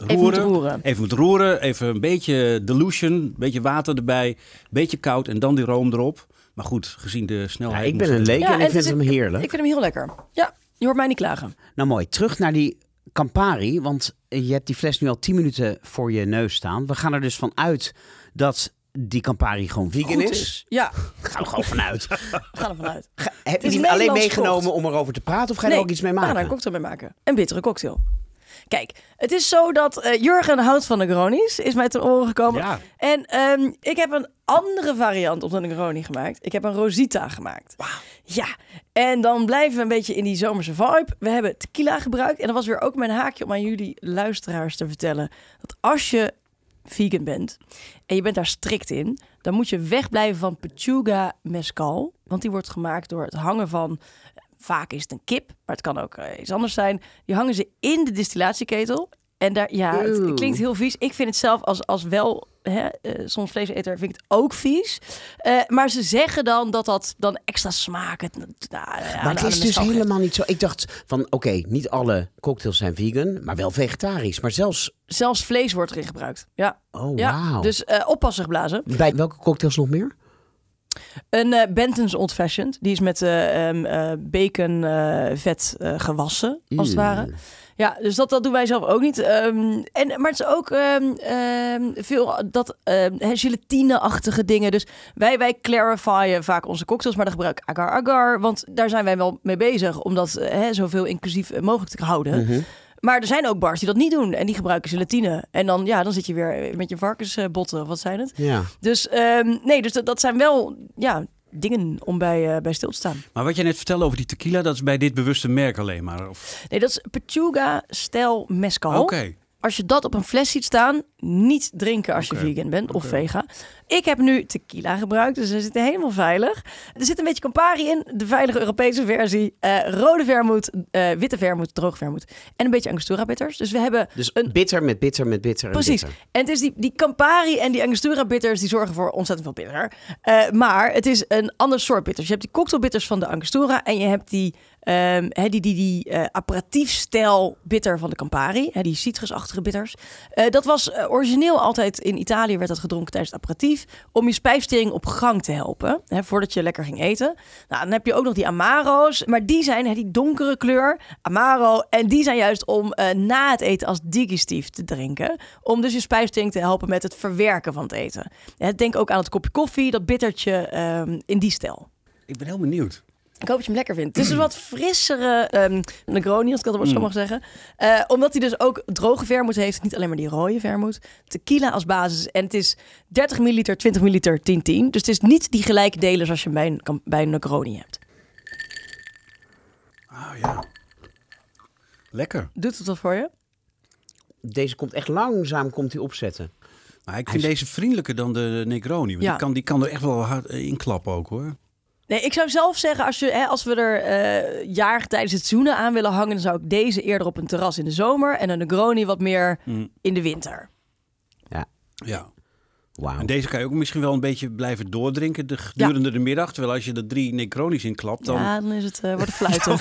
roeren. Even moeten roeren. Even moeten roeren, even een beetje dilution, een beetje water erbij, een beetje koud en dan die room erop. Maar goed, gezien de Ja, snelheid... ik ben een leek Ja, en ik vind het- hem heerlijk. Ik vind hem heel lekker. Ja, je hoort mij niet klagen. Nou mooi, terug naar die Campari, want je hebt die fles nu al 10 minuten voor je neus staan. We gaan er dus van uit dat die Campari gewoon vegan Goed is. Ja, Ga er gewoon vanuit. ga er vanuit. Ga- Heb je is die alleen meegenomen gekocht. om erover te praten of ga je er ook iets mee we gaan er maken? een cocktail mee maken. Een bittere cocktail. Kijk, het is zo dat eh, Jurgen houdt van Negronis, is mij ten oren gekomen. Ja. En ehm, ik heb een andere variant op de Negroni gemaakt. Ik heb een Rosita gemaakt. Ja, en dan blijven we een beetje in die zomerse vibe. We hebben tequila gebruikt. En dat was weer ook mijn haakje om aan jullie luisteraars te vertellen... dat als je vegan bent en je bent daar strikt in... dan moet je wegblijven van Pechuga Mezcal. Want die wordt gemaakt door het hangen van... Vaak is het een kip, maar het kan ook eh, iets anders zijn. Die hangen ze in de distillatieketel. En daar, ja, het, klinkt heel vies. Ik vind het zelf als, als wel, hè, eh, soms vleeseter, vind ik het ook vies. Eh, maar ze zeggen dan dat dat dan extra smaak. Het, nou, ja, Maar het is dus helemaal niet zo. Ik dacht van, oké, niet alle cocktails zijn vegan, maar wel vegetarisch. Maar zelfs, Zelfs vlees wordt erin gebruikt. Ja, oh ja. wauw. dus eh oppassen geblazen. Bij welke cocktails nog meer? Een eh Benton's Old Fashioned. Die is met bacon eh, vet gewassen, als het ware. Ja, dus dat, dat doen wij zelf ook niet. Ehm, en, maar het is ook ehm, veel dat gelatine-achtige dingen. Dus wij, wij clarifyen vaak onze cocktails, maar dan gebruik ik agar-agar. Want daar zijn wij wel mee bezig om dat hè, zoveel inclusief mogelijk te houden. Mhm. Maar er zijn ook bars die dat niet doen en die gebruiken gelatine. En dan, ja, dan zit je weer met je varkensbotten, wat zijn het? Ja. Dus ehm, nee, dus dat, dat zijn wel ja, dingen om bij, eh, bij stil te staan. Maar wat jij net vertelde over die tequila, dat is bij dit bewuste merk alleen maar. Of... Nee, dat is Pechuga-stijl mezcal. Oké. Als je dat op een fles ziet staan, niet drinken als je vegan bent of vega. Ik heb nu tequila gebruikt, dus we zitten helemaal veilig. Er zit een beetje Campari in, de veilige Europese versie. eh, rode vermoed, eh, witte vermoed, droog vermoed. En een beetje Angostura bitters. Dus we hebben Dus een bitter met bitter met bitter en Precies. bitter. En het is die, die Campari en die Angostura bitters die zorgen voor ontzettend veel bitter. Eh, maar het is een ander soort bitters. Je hebt die cocktailbitters van de Angostura en je hebt die, ehm die, die, die eh, aperitiefstijl bitter van de Campari. Die citrusachtige bitters. Eh, dat was eh, origineel altijd in Italië werd dat gedronken tijdens het aperitief. Om je spijsvertering op gang te helpen. Voordat je lekker ging eten. Nou, dan heb je ook nog die Amaro's. Maar die zijn die donkere kleur. Amaro. En die zijn juist om na het eten als digestief te drinken. Om dus je spijsvertering te helpen met het verwerken van het eten. Denk ook aan het kopje koffie. Dat bittertje ehm, in die stijl. Ik ben heel benieuwd. Ik hoop dat je hem lekker vindt. Het is een wat frissere ehm Negroni, als ik dat wel zo Mm. mag zeggen. Eh, omdat hij dus ook droge vermoed heeft. Niet alleen maar die rode vermoed. Tequila als basis. En het is 30 milliliter, 20 milliliter, 10-10. Dus het is niet die gelijke delen zoals je bij een, bij een Negroni hebt. Ah ja. Lekker. Doet het wat voor je? Deze komt echt langzaam komt hij opzetten. Maar ik vind deze vriendelijker dan de Negroni. Want Ja. die, kan, die kan er echt wel hard eh, inklappen ook hoor. Nee, ik zou zelf zeggen, als, je, hè, als we er eh jaar tijdens het zoenen aan willen hangen, dan zou ik deze eerder op een terras in de zomer en een Negroni wat meer Mm. in de winter. Ja. Wauw. En deze kan je ook misschien wel een beetje blijven doordrinken de, gedurende de middag. Terwijl als je er drie Negronis in klapt, dan... Ja, dan is het, eh wordt het fluiten.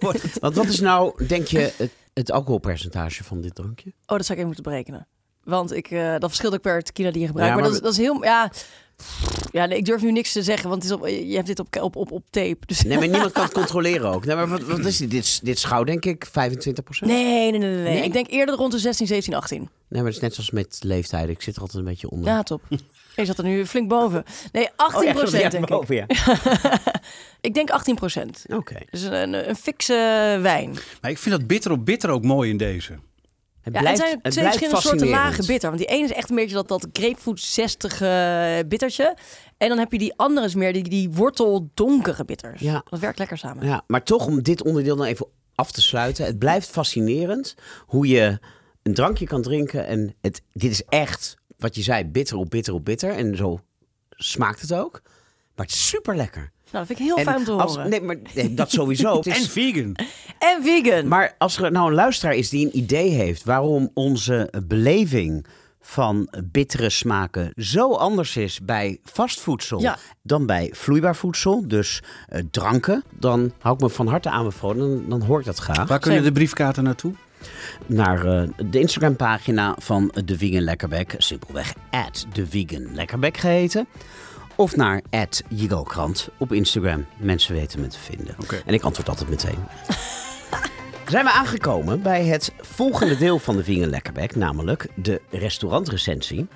wordt het- Want wat is nou, denk je, het, het alcoholpercentage van dit drankje? Oh, dat zou ik even moeten berekenen. Want ik, eh, dat verschilt ook per tequila die je gebruikt. Ja, maar, maar dat, is- dat is heel... Ja, ja nee, ik durf nu niks te zeggen, want het is op, je hebt dit op, op, op, op tape. Dus... Nee, maar niemand kan het controleren ook. Nee, maar wat, wat is dit? Dit, dit gauw, denk ik, 25 procent. Nee, nee, nee, nee? Ik denk eerder rond de 16, 17, 18. Nee, maar het is net zoals met leeftijd. Ik zit er altijd een beetje onder. Ja, top. Je zat er nu flink boven. Nee, 18 Oh ja, procent denk ik. ja. Ik denk 18 procent. Oké. Dus een, een fikse wijn. Maar ik vind dat bitter op bitter ook mooi in deze. Het Ja, blijft, het zijn het twee blijft verschillende soorten lage bitter. Want die ene is echt een beetje dat, dat grapefruit 60 bittertje. En dan heb je die andere is meer die, die wortel donkere bitters. Ja. Dat werkt lekker samen. Ja, maar toch om dit onderdeel dan even af te sluiten. Het blijft fascinerend hoe je een drankje kan drinken. En het, dit is echt, wat je zei, bitter op bitter op bitter. En zo smaakt het ook. Maar het is super lekker. Nou, dat vind ik heel En fijn om te als- horen. Nee, maar nee, dat sowieso. Het is- En vegan. En vegan. Maar als er nou een luisteraar is die een idee heeft waarom onze beleving van bittere smaken zo anders is bij vastvoedsel Ja. dan bij vloeibaar voedsel, dus eh, dranken, dan hou ik me van harte aanbevolen. Dan, dan hoor ik dat graag. Waar kunnen de briefkaarten naartoe? Naar eh, de Instagram pagina van de Vegan Lekkerbek, simpelweg de Vegan Lekkerbek geheten. Of naar Krant op Instagram. Mensen weten me te vinden. En ik antwoord altijd meteen. Zijn we aangekomen bij het volgende deel van de Vegan Lekkerbek, namelijk de restaurantrecensie.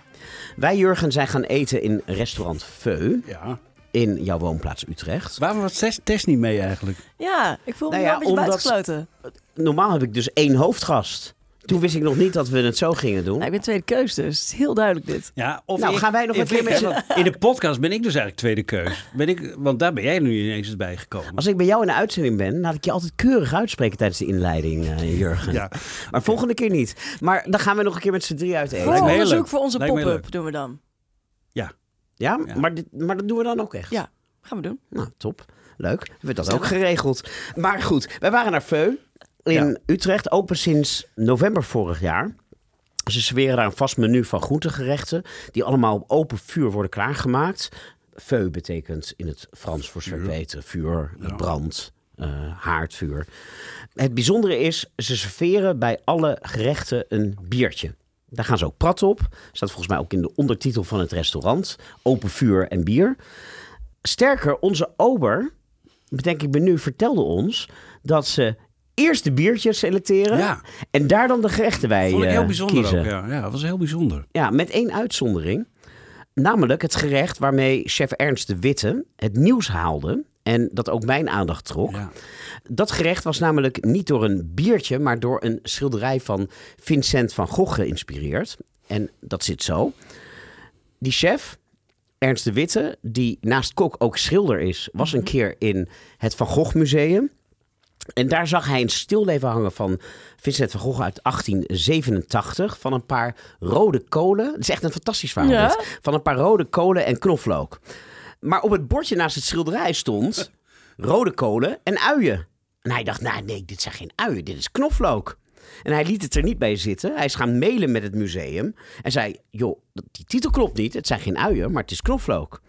Wij, Jurgen, zijn gaan eten in restaurant Veu Ja. in jouw woonplaats Utrecht. Waarom was test niet mee eigenlijk? Ja, ik voel me Nou wel ja, een beetje omdat- buitengesloten. Normaal heb ik dus één hoofdgast. Toen wist ik nog niet dat we het zo gingen doen. Nou, ik ben tweede keus dus. Het is heel duidelijk dit. Ja, of Nou, ik- gaan wij nog een keer met z'n- In de podcast ben ik dus eigenlijk tweede keus. Ben ik, want daar ben jij nu ineens bij gekomen. Als ik bij jou in de uitzending ben, laat ik je altijd keurig uitspreken tijdens de inleiding, eh, Jurgen. Ja. Maar volgende keer niet. Maar dan gaan we nog een keer met z'n drie uit eten. Vooronderzoek leuk. voor onze pop-up doen we dan. Ja? Ja. Maar, dit, maar dat doen we dan ook echt? Ja, gaan we doen. Nou, top. Leuk. Hebben we dat ook geregeld. Maar goed, wij waren naar Veu in Ja. Utrecht. Open sinds november vorig jaar. Ze serveren daar een vast menu van groentegerechten. Die allemaal op open vuur worden klaargemaakt. Veu betekent in het Frans voor serveten. Vuur, Ja. brand, eh, haardvuur. Het bijzondere is, ze serveren bij alle gerechten een biertje. Daar gaan ze ook prat op. Staat volgens mij ook in de ondertitel van het restaurant. Open vuur en bier. Sterker, onze ober, bedenk ik me nu, vertelde ons dat ze eerst de biertjes selecteren Ja. en daar dan de gerechten bij Vond ik heel eh, bijzonder kiezen. ook. Ja. ja, dat was heel bijzonder. Ja, met één uitzondering. Namelijk het gerecht waarmee chef Ernst de Witte het nieuws haalde. En dat ook mijn aandacht trok. Ja. Dat gerecht was namelijk niet door een biertje, maar door een schilderij van Vincent van Gogh geïnspireerd. En dat zit zo. Die chef, Ernst de Witte, die naast kok ook schilder is, was een keer in het Van Gogh Museum. En daar zag hij een stilleven hangen van Vincent van Gogh uit 1887. Van een paar rode kolen. Het is echt een fantastisch verhaal. Ja? Van een paar rode kolen en knoflook. Maar op het bordje naast het schilderij stond rode kolen en uien. En hij dacht, nou nee, dit zijn geen uien, dit is knoflook. En hij liet het er niet bij zitten. Hij is gaan mailen met het museum. En zei, joh, die titel klopt niet. Het zijn geen uien, maar het is knoflook.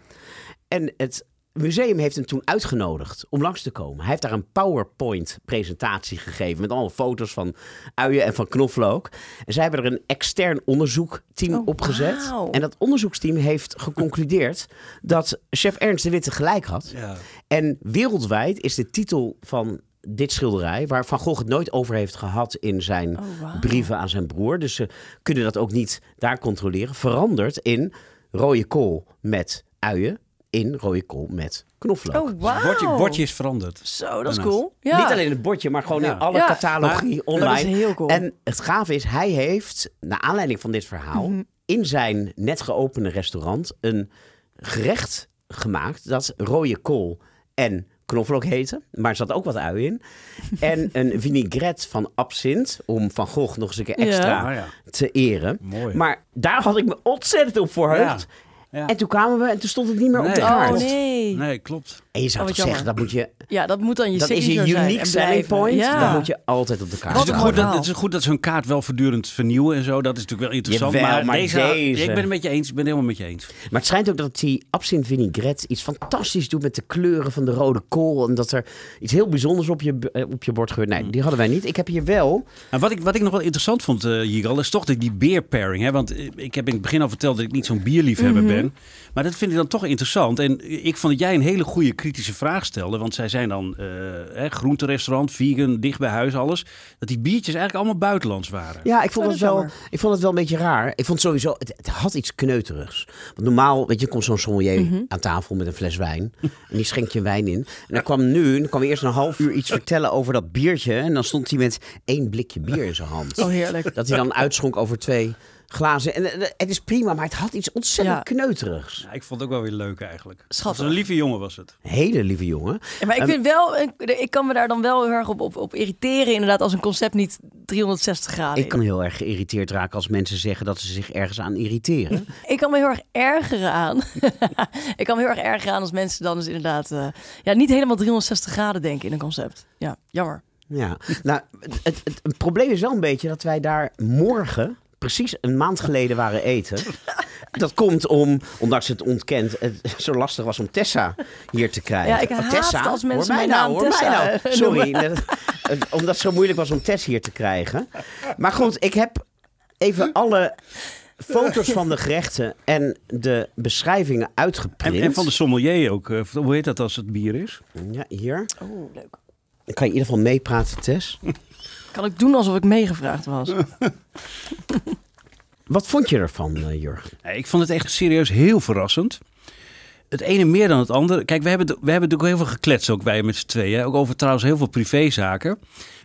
En het museum heeft hem toen uitgenodigd om langs te komen. Hij heeft daar een PowerPoint-presentatie gegeven met allemaal foto's van uien en van knoflook. En zij hebben er een extern onderzoekteam Oh, opgezet. En dat onderzoeksteam heeft geconcludeerd dat chef Ernst de Witte gelijk had. Ja. En wereldwijd is de titel van dit schilderij, waar Van Gogh het nooit over heeft gehad in zijn Oh, brieven aan zijn broer, dus ze kunnen dat ook niet daar controleren, veranderd in rode kool met uien, in rode kool met knoflook. Oh, Het wauw. bordje, bordje is veranderd. Zo, dat is cool. Ja. Niet alleen het bordje, maar gewoon Ja. in alle Ja. catalogie Maar- online. Dat is heel cool. En het gave is, hij heeft, naar aanleiding van dit verhaal, Mhm. in zijn net geopende restaurant een gerecht gemaakt dat rode kool en knoflook heette. Maar er zat ook wat ui in. En een vinaigrette van absint, om Van Gogh nog eens een keer extra ja. te eren. Mooi. Maar daar had ik me ontzettend op verheugd. Ja. En toen kwamen we en toen stond het niet meer op de Oh kaart. nee. Nee, klopt. En je zou Oh, toch zeggen, dat moet je... Ja, dat moet dan je Dat is je unique selling point. Ja. Dat moet je altijd op de kaart Wat goed dat, het is goed dat ze hun kaart wel voortdurend vernieuwen en zo. Dat is natuurlijk wel interessant. Jawel, maar, maar deze, deze- Ik ben het met je eens. Ik ben het helemaal met je eens. Maar het schijnt ook dat die absint vinaigrette iets fantastisch doet met de kleuren van de rode kool. En dat er iets heel bijzonders op je, eh, op je bord gebeurt. Nee, die hadden wij niet. Ik heb hier wel. En wat ik, wat ik nog wel interessant vond, eh Jigal, is toch die, die beer pairing. Hè? Want eh, ik heb in het begin al verteld dat ik niet zo'n bierliefhebber ben. Maar dat vind ik dan toch interessant. En ik vond dat jij een hele goede kritische vraag stelde. Want zij zijn dan eh hè, groenterestaurant, vegan, dicht bij huis, alles. Dat die biertjes eigenlijk allemaal buitenlands waren. Ja, ik vond, het wel, jammer. ik vond het wel een beetje raar. Ik vond sowieso, het, het had iets kneuterigs. Want normaal, weet je, komt zo'n sommelier Mhm. aan tafel met een fles wijn. En die schenkt je wijn in. En dan kwam nu, dan kwam eerst een half uur iets vertellen over dat biertje. En dan stond hij met één blikje bier in zijn hand. Oh, heerlijk. Dat hij dan uitschonk over twee glazen. En het is prima, maar het had iets ontzettend Ja. kneuterigs. Ja, ik vond het ook wel weer leuk eigenlijk. Schattig. Was een lieve jongen was het. Hele lieve jongen. Ja, maar ik vind wel, ik, ik kan me daar dan wel heel erg op, op, op irriteren, inderdaad, als een concept niet 360 graden Ik kan heel erg geïrriteerd raken als mensen zeggen dat ze zich ergens aan irriteren. Ik kan me heel erg ergeren aan. ik kan me heel erg ergeren aan als mensen dan dus inderdaad eh, ja, niet helemaal 360 graden denken in een concept. Ja, jammer. Ja, nou, het, het, het, het probleem is wel een beetje dat wij daar morgen, precies een maand geleden, waren eten. Dat komt om, ondanks het ontkent, het zo lastig was om Tessa hier te krijgen. Ja, ik Oh, haat Tessa? het als mensen hoor mij mijn nou, naam hoor Tessa, mij nou. Sorry, net- omdat het zo moeilijk was om Tess hier te krijgen. Maar goed, ik heb even alle foto's van de gerechten en de beschrijvingen En, uitgeprint. en van de sommelier ook. eh, hoe heet dat als het bier is? Ja, hier. Oh, leuk. Dan kan je in ieder geval meepraten, Tess. Kan ik doen alsof ik meegevraagd was? Wat vond je ervan, eh, Jurgen? Ja, Ik vond het echt serieus heel verrassend. Het ene meer dan het andere. Kijk, we hebben, we hebben natuurlijk heel veel gekletst, ook wij met z'n tweeën. Ook over trouwens heel veel privézaken.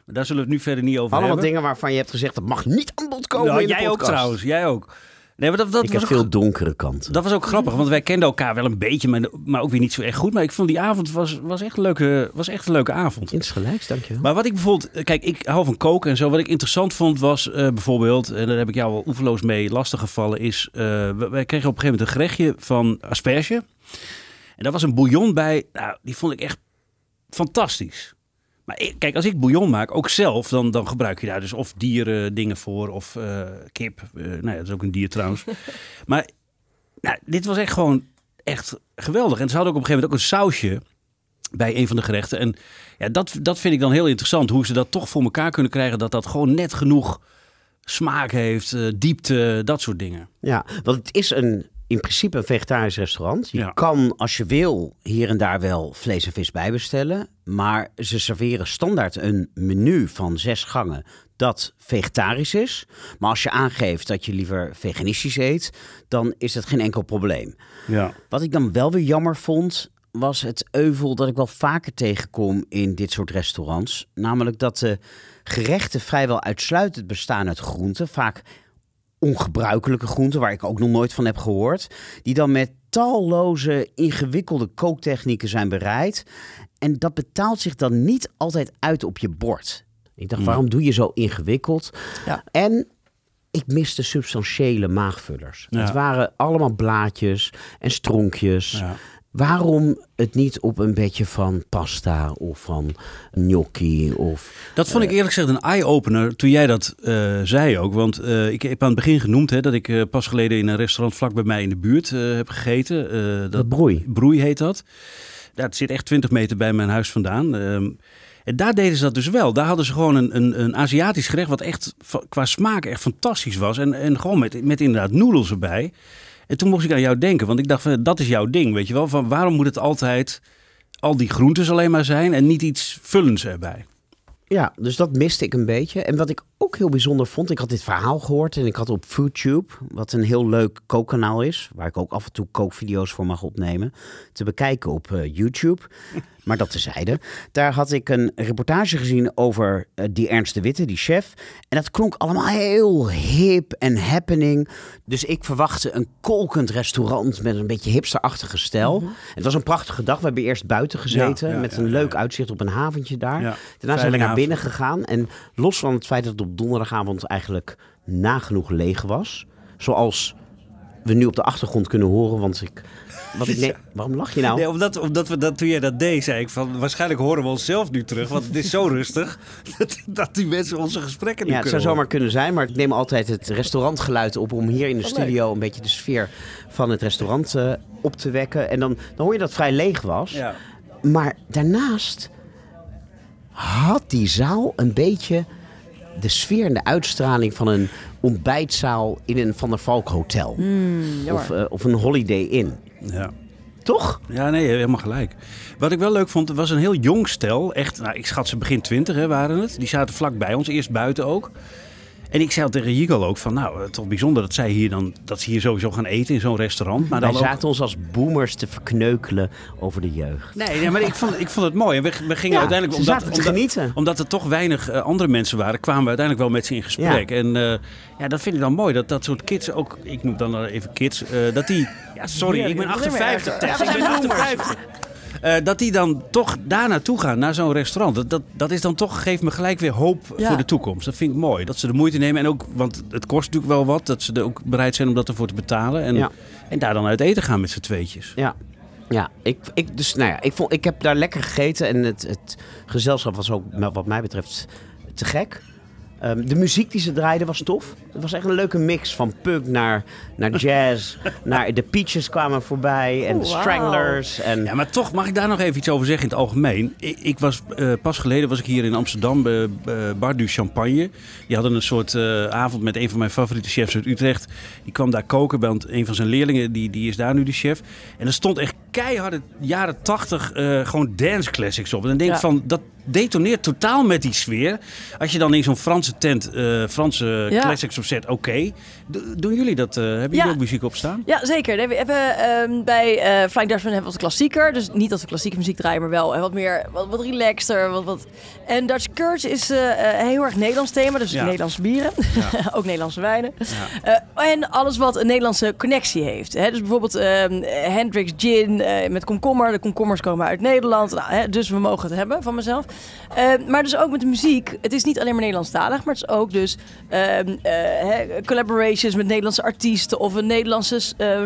Maar daar zullen we het nu verder niet over Allemaal hebben. dingen waarvan je hebt gezegd dat mag niet aan bod komen Nou, in de jij ook podcast. trouwens, jij ook. Nee, maar dat, dat, Ik was ook, veel donkere kanten. dat was ook grappig, want wij kenden elkaar wel een beetje, maar, maar ook weer niet zo echt goed. Maar ik vond die avond was, was, echt, een leuke, was echt een leuke avond. Insgelijks, dankjewel. Maar wat ik bijvoorbeeld, kijk, ik hou van koken en zo. Wat ik interessant vond was eh, bijvoorbeeld, en daar heb ik jou wel oeverloos mee lastiggevallen, is eh, we- wij kregen op een gegeven moment een gerechtje van asperge. En daar was een bouillon bij, nou, die vond ik echt fantastisch. Maar ik- kijk, als ik bouillon maak, ook zelf, dan, dan gebruik je daar dus of dieren dingen voor of eh, kip. Eh, nou ja, dat is ook een dier trouwens. maar nou, dit was echt gewoon echt geweldig. En ze hadden ook op een gegeven moment ook een sausje bij een van de gerechten. En ja, dat, dat vind ik dan heel interessant. Hoe ze dat toch voor elkaar kunnen krijgen. Dat dat gewoon net genoeg smaak heeft, eh, diepte, dat soort dingen. Ja, want het is een in principe een vegetarisch restaurant. Je Ja. kan, als je wil, hier en daar wel vlees en vis bij bestellen. Maar ze serveren standaard een menu van zes gangen dat vegetarisch is. Maar als je aangeeft dat je liever veganistisch eet, dan is dat geen enkel probleem. Ja. Wat ik dan wel weer jammer vond, was het euvel dat ik wel vaker tegenkom in dit soort restaurants. Namelijk dat de gerechten vrijwel uitsluitend bestaan uit groenten. Vaak ongebruikelijke groenten, waar ik ook nog nooit van heb gehoord. Die dan met talloze ingewikkelde kooktechnieken zijn bereid. En dat betaalt zich dan niet altijd uit op je bord. Ik dacht, waarom doe je zo ingewikkeld? Ja. En ik miste substantiële maagvullers. Ja. Het waren allemaal blaadjes en stronkjes. Ja. Waarom het niet op een beetje van pasta of van gnocchi of... Dat vond ik eerlijk gezegd een eye-opener toen jij dat eh, zei ook. Want eh, ik heb aan het begin genoemd hè, dat ik eh, pas geleden in een restaurant vlak bij mij in de buurt eh, heb gegeten. Eh, dat Dat broei. Broei heet dat. Ja, het zit echt 20 meter bij mijn huis vandaan. Ehm, en daar deden ze dat dus wel. Daar hadden ze gewoon een, een, een Aziatisch gerecht wat echt qua smaak echt fantastisch was. En, en gewoon met, met inderdaad noedels erbij. En toen mocht ik aan jou denken, want ik dacht van, dat is jouw ding, weet je wel. Van waarom moet het altijd al die groentes alleen maar zijn en niet iets vullends erbij? Ja, dus dat miste ik een beetje. En wat ik ook heel bijzonder vond, ik had dit verhaal gehoord en ik had op FoodTube, wat een heel leuk kookkanaal is, waar ik ook af en toe kookvideo's voor mag opnemen, te bekijken op eh, YouTube. Maar dat tezijde. Daar had ik een reportage gezien over eh, die Ernst de Witte, die chef. En dat klonk allemaal heel hip en happening. Dus ik verwachtte een kolkend restaurant met een beetje hipsterachtige stijl. Het was een prachtige dag. We hebben eerst buiten gezeten Ja, ja, met een leuk uitzicht op een haventje daar. Daarna zijn we naar binnen gegaan. En los van het feit dat het op donderdagavond eigenlijk nagenoeg leeg was. Zoals we nu op de achtergrond kunnen horen. Want ik. Wat ik nee, waarom lach je nou? Nee, omdat, omdat we dat, toen jij dat deed, zei ik van waarschijnlijk horen we onszelf nu terug. Want het is zo rustig dat, dat die mensen onze gesprekken nu Ja, het zou kunnen zomaar kunnen zijn, maar ik neem altijd het restaurantgeluid op om hier in de Wat studio een beetje de sfeer van het restaurant eh, op te wekken. En dan, dan hoor je dat het vrij leeg was. Ja. Maar daarnaast had die zaal een beetje de sfeer en de uitstraling van een ontbijtzaal in een Van der Valk hotel. jammer. of, eh, of een Holiday Inn. Ja. Toch? ja, nee, helemaal gelijk. Wat ik wel leuk vond, was een heel jong stel. Echt, nou, ik schat ze begin twintig hè, waren het. Die zaten vlak bij ons, eerst buiten ook. En ik zei al tegen Yigal ook van, nou, het is toch bijzonder dat zij hier dan, dat ze hier sowieso gaan eten in zo'n restaurant. Maar Wij dan ook, zaten ons als boomers te verkneukelen over de jeugd. Nee, nee, maar ik vond, ik vond het mooi. En we, we gingen Ja, uiteindelijk, omdat, genieten. omdat er toch weinig eh, andere mensen waren, kwamen we uiteindelijk wel met ze in gesprek. En eh, ja, dat vind ik dan mooi. Dat dat soort kids ook, ik noem dan even kids, eh, dat die, ja sorry, ik ben dat is niet meer 58, erg. Tess, Ja, ik ben zijn boomers. 58. Eh, dat die dan toch daar naartoe gaan, naar zo'n restaurant. Dat, dat, dat is dan toch, geeft me gelijk weer hoop Ja. voor de toekomst. Dat vind ik mooi. Dat ze de moeite nemen. En ook, want het kost natuurlijk wel wat. Dat ze er ook bereid zijn om dat ervoor te betalen. En, Ja. en daar dan uit eten gaan met z'n tweetjes. Ja. Ja, ik, ik, dus, nou ja, ik, vond, ik heb daar lekker gegeten en het, het gezelschap was ook, wat mij betreft, te gek. Ehm, de muziek die ze draaiden was tof. Het was echt een leuke mix van punk naar, naar jazz. naar de Peaches kwamen voorbij en Oh, de. Stranglers. En, Ja, maar toch mag ik daar nog even iets over zeggen in het algemeen. Ik, ik was, eh, pas geleden was ik hier in Amsterdam bij eh, Bar du Champagne. Die hadden een soort eh, avond met een van mijn favoriete chefs uit Utrecht. Die kwam daar koken, want een van zijn leerlingen die, die is daar nu de chef. En er stond echt keiharde jaren tachtig eh, gewoon dance classics op. En dan denk ik Ja. van, dat detoneert totaal met die sfeer. Als je dan in zo'n Franse tent eh, Franse Ja. classics opzet, oké. Do- Doen jullie dat? eh, hebben Ja. jullie ook muziek op staan? Ja, zeker. Nee, we hebben ehm, bij Flying Dutchman hebben we wat klassieker. Dus niet dat we klassieke muziek draaien, maar wel wat meer, wat, wat relaxter. Wat, wat... En Dutch Courage is heel erg Nederlands thema. Dus. Nederlandse bieren. ook Nederlandse wijnen. En alles wat een Nederlandse connectie heeft. Hè? Dus bijvoorbeeld ehm Hendrix Gin eh, met komkommer. De komkommers komen uit Nederland. Nou, hè, dus we mogen het hebben van mezelf. Eh, maar dus ook met de muziek. Het is niet alleen maar Nederlandstalig, maar het is ook dus ehm, eh, hè, collaborations met Nederlandse artiesten of een Nederlandse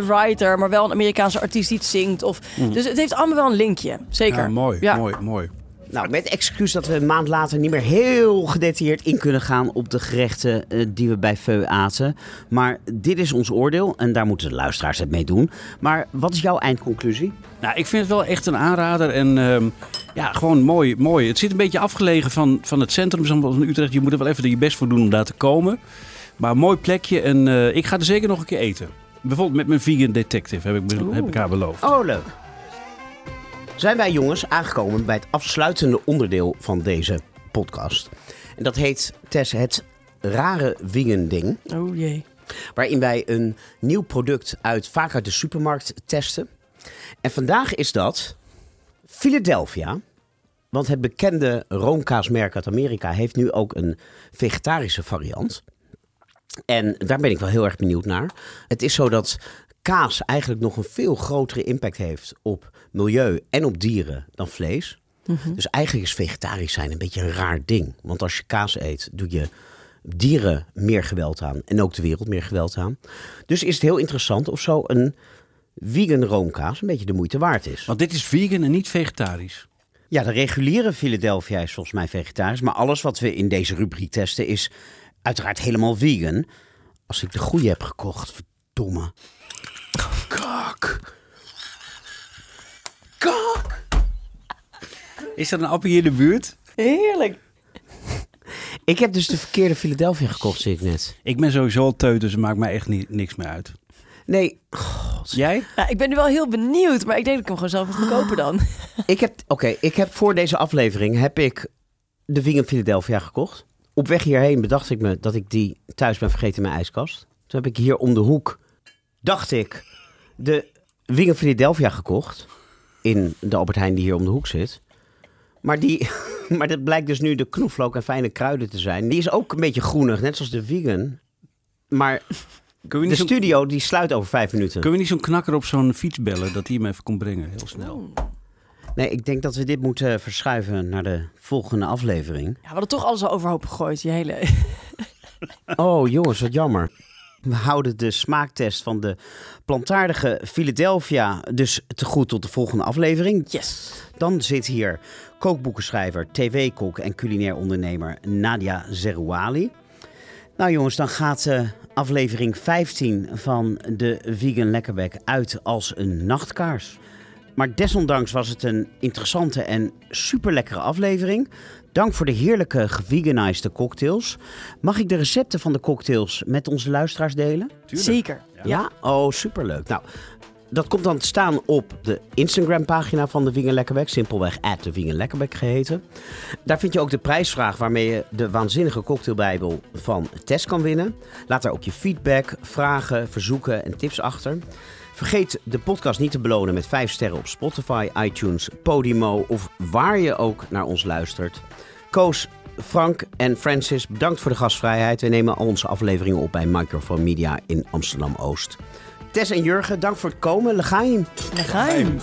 writer, maar wel een Amerikaanse artiest die het zingt. Of, Dus het heeft allemaal wel een linkje. Zeker. Ja, mooi, Ja. mooi, mooi. Nou, met excuus dat we een maand later niet meer heel gedetailleerd in kunnen gaan op de gerechten eh, die we bij Feu aten. Maar dit is ons oordeel en daar moeten de luisteraars het mee doen. Maar wat is jouw eindconclusie? Nou, ik vind het wel echt een aanrader. En ehm, ja, gewoon mooi, mooi. Het zit een beetje afgelegen van, van het centrum van Utrecht. Je moet er wel even je best voor doen om daar te komen. Maar een mooi plekje en eh, ik ga er zeker nog een keer eten. Bijvoorbeeld met mijn vegan detective heb ik, heb ik haar beloofd. Oh, leuk. Zijn wij jongens aangekomen bij het afsluitende onderdeel van deze podcast. En dat heet Tess het rare vegan ding. Oh jee. Waarin wij een nieuw product uit, vaak uit de supermarkt testen. En vandaag is dat Philadelphia. Want het bekende roomkaasmerk uit Amerika heeft nu ook een vegetarische variant. En daar ben ik wel heel erg benieuwd naar. Het is zo dat kaas eigenlijk nog een veel grotere impact heeft op milieu en op dieren dan vlees. Dus eigenlijk is vegetarisch zijn een beetje een raar ding. Want als je kaas eet, doe je dieren meer geweld aan en ook de wereld meer geweld aan. Dus is het heel interessant of zo een vegan roomkaas een beetje de moeite waard is. Want dit is vegan en niet vegetarisch. Ja, de reguliere Philadelphia is volgens mij vegetarisch. Maar alles wat we in deze rubriek testen is uiteraard helemaal vegan. Als ik de goede heb gekocht, verdomme. Kak. Kak. Is er een appie hier in de buurt? Heerlijk. Ik heb dus de verkeerde Philadelphia gekocht, zie ik net. Ik ben sowieso al teut, dus het maakt mij echt niet, niks meer uit. Nee, Jij? Ja, ik ben nu wel heel benieuwd, maar ik denk dat ik hem gewoon zelf moet kopen dan. ik heb, oké, ik heb voor deze aflevering heb ik de vegan Philadelphia gekocht. Op weg hierheen bedacht ik me dat ik die thuis ben vergeten in mijn ijskast. Toen heb ik hier om de hoek, dacht ik, de vegan Philadelphia gekocht. In de Albert Heijn die hier om de hoek zit. Maar, die, maar dat blijkt dus nu de knoflook en fijne kruiden te zijn. Die is ook een beetje groenig, net zoals de vegan. Maar de studio die sluit over vijf minuten. kun je niet zo'n knakker op zo'n fiets bellen dat hij hem even kon brengen, heel snel? Nee, ik denk dat we dit moeten verschuiven naar de volgende aflevering. Ja, we hadden toch alles al overhoop gegooid, je hele... Oh jongens, wat jammer. We houden de smaaktest van de plantaardige Philadelphia dus te goed tot de volgende aflevering. Yes. Dan zit hier kookboekenschrijver, tv-kok en culinair ondernemer Nadia Zerouali. Nou jongens, dan gaat eh, aflevering 15 van de Vegan Lekkerbek uit als een nachtkaars. Maar desondanks was het een interessante en super lekkere aflevering. Dank voor de heerlijke geveganized cocktails. Mag ik de recepten van de cocktails met onze luisteraars delen? Zeker. Ja? Oh, superleuk. Nou, dat komt dan te staan op de Instagram-pagina van de Vegan Lekkerbek. Simpelweg at de Vegan Lekkerbek geheten. Daar vind je ook de prijsvraag waarmee je de waanzinnige cocktailbijbel van Tess kan winnen. Laat daar ook je feedback, vragen, verzoeken en tips achter. Vergeet de podcast niet te belonen met 5 sterren op Spotify, iTunes, Podimo of waar je ook naar ons luistert. Koos, Frank en Francis, bedankt voor de gastvrijheid. We nemen al onze afleveringen op bij Microphone Media in Amsterdam-Oost. Tess en Jurgen, dank voor het komen. Legaim. Legaim.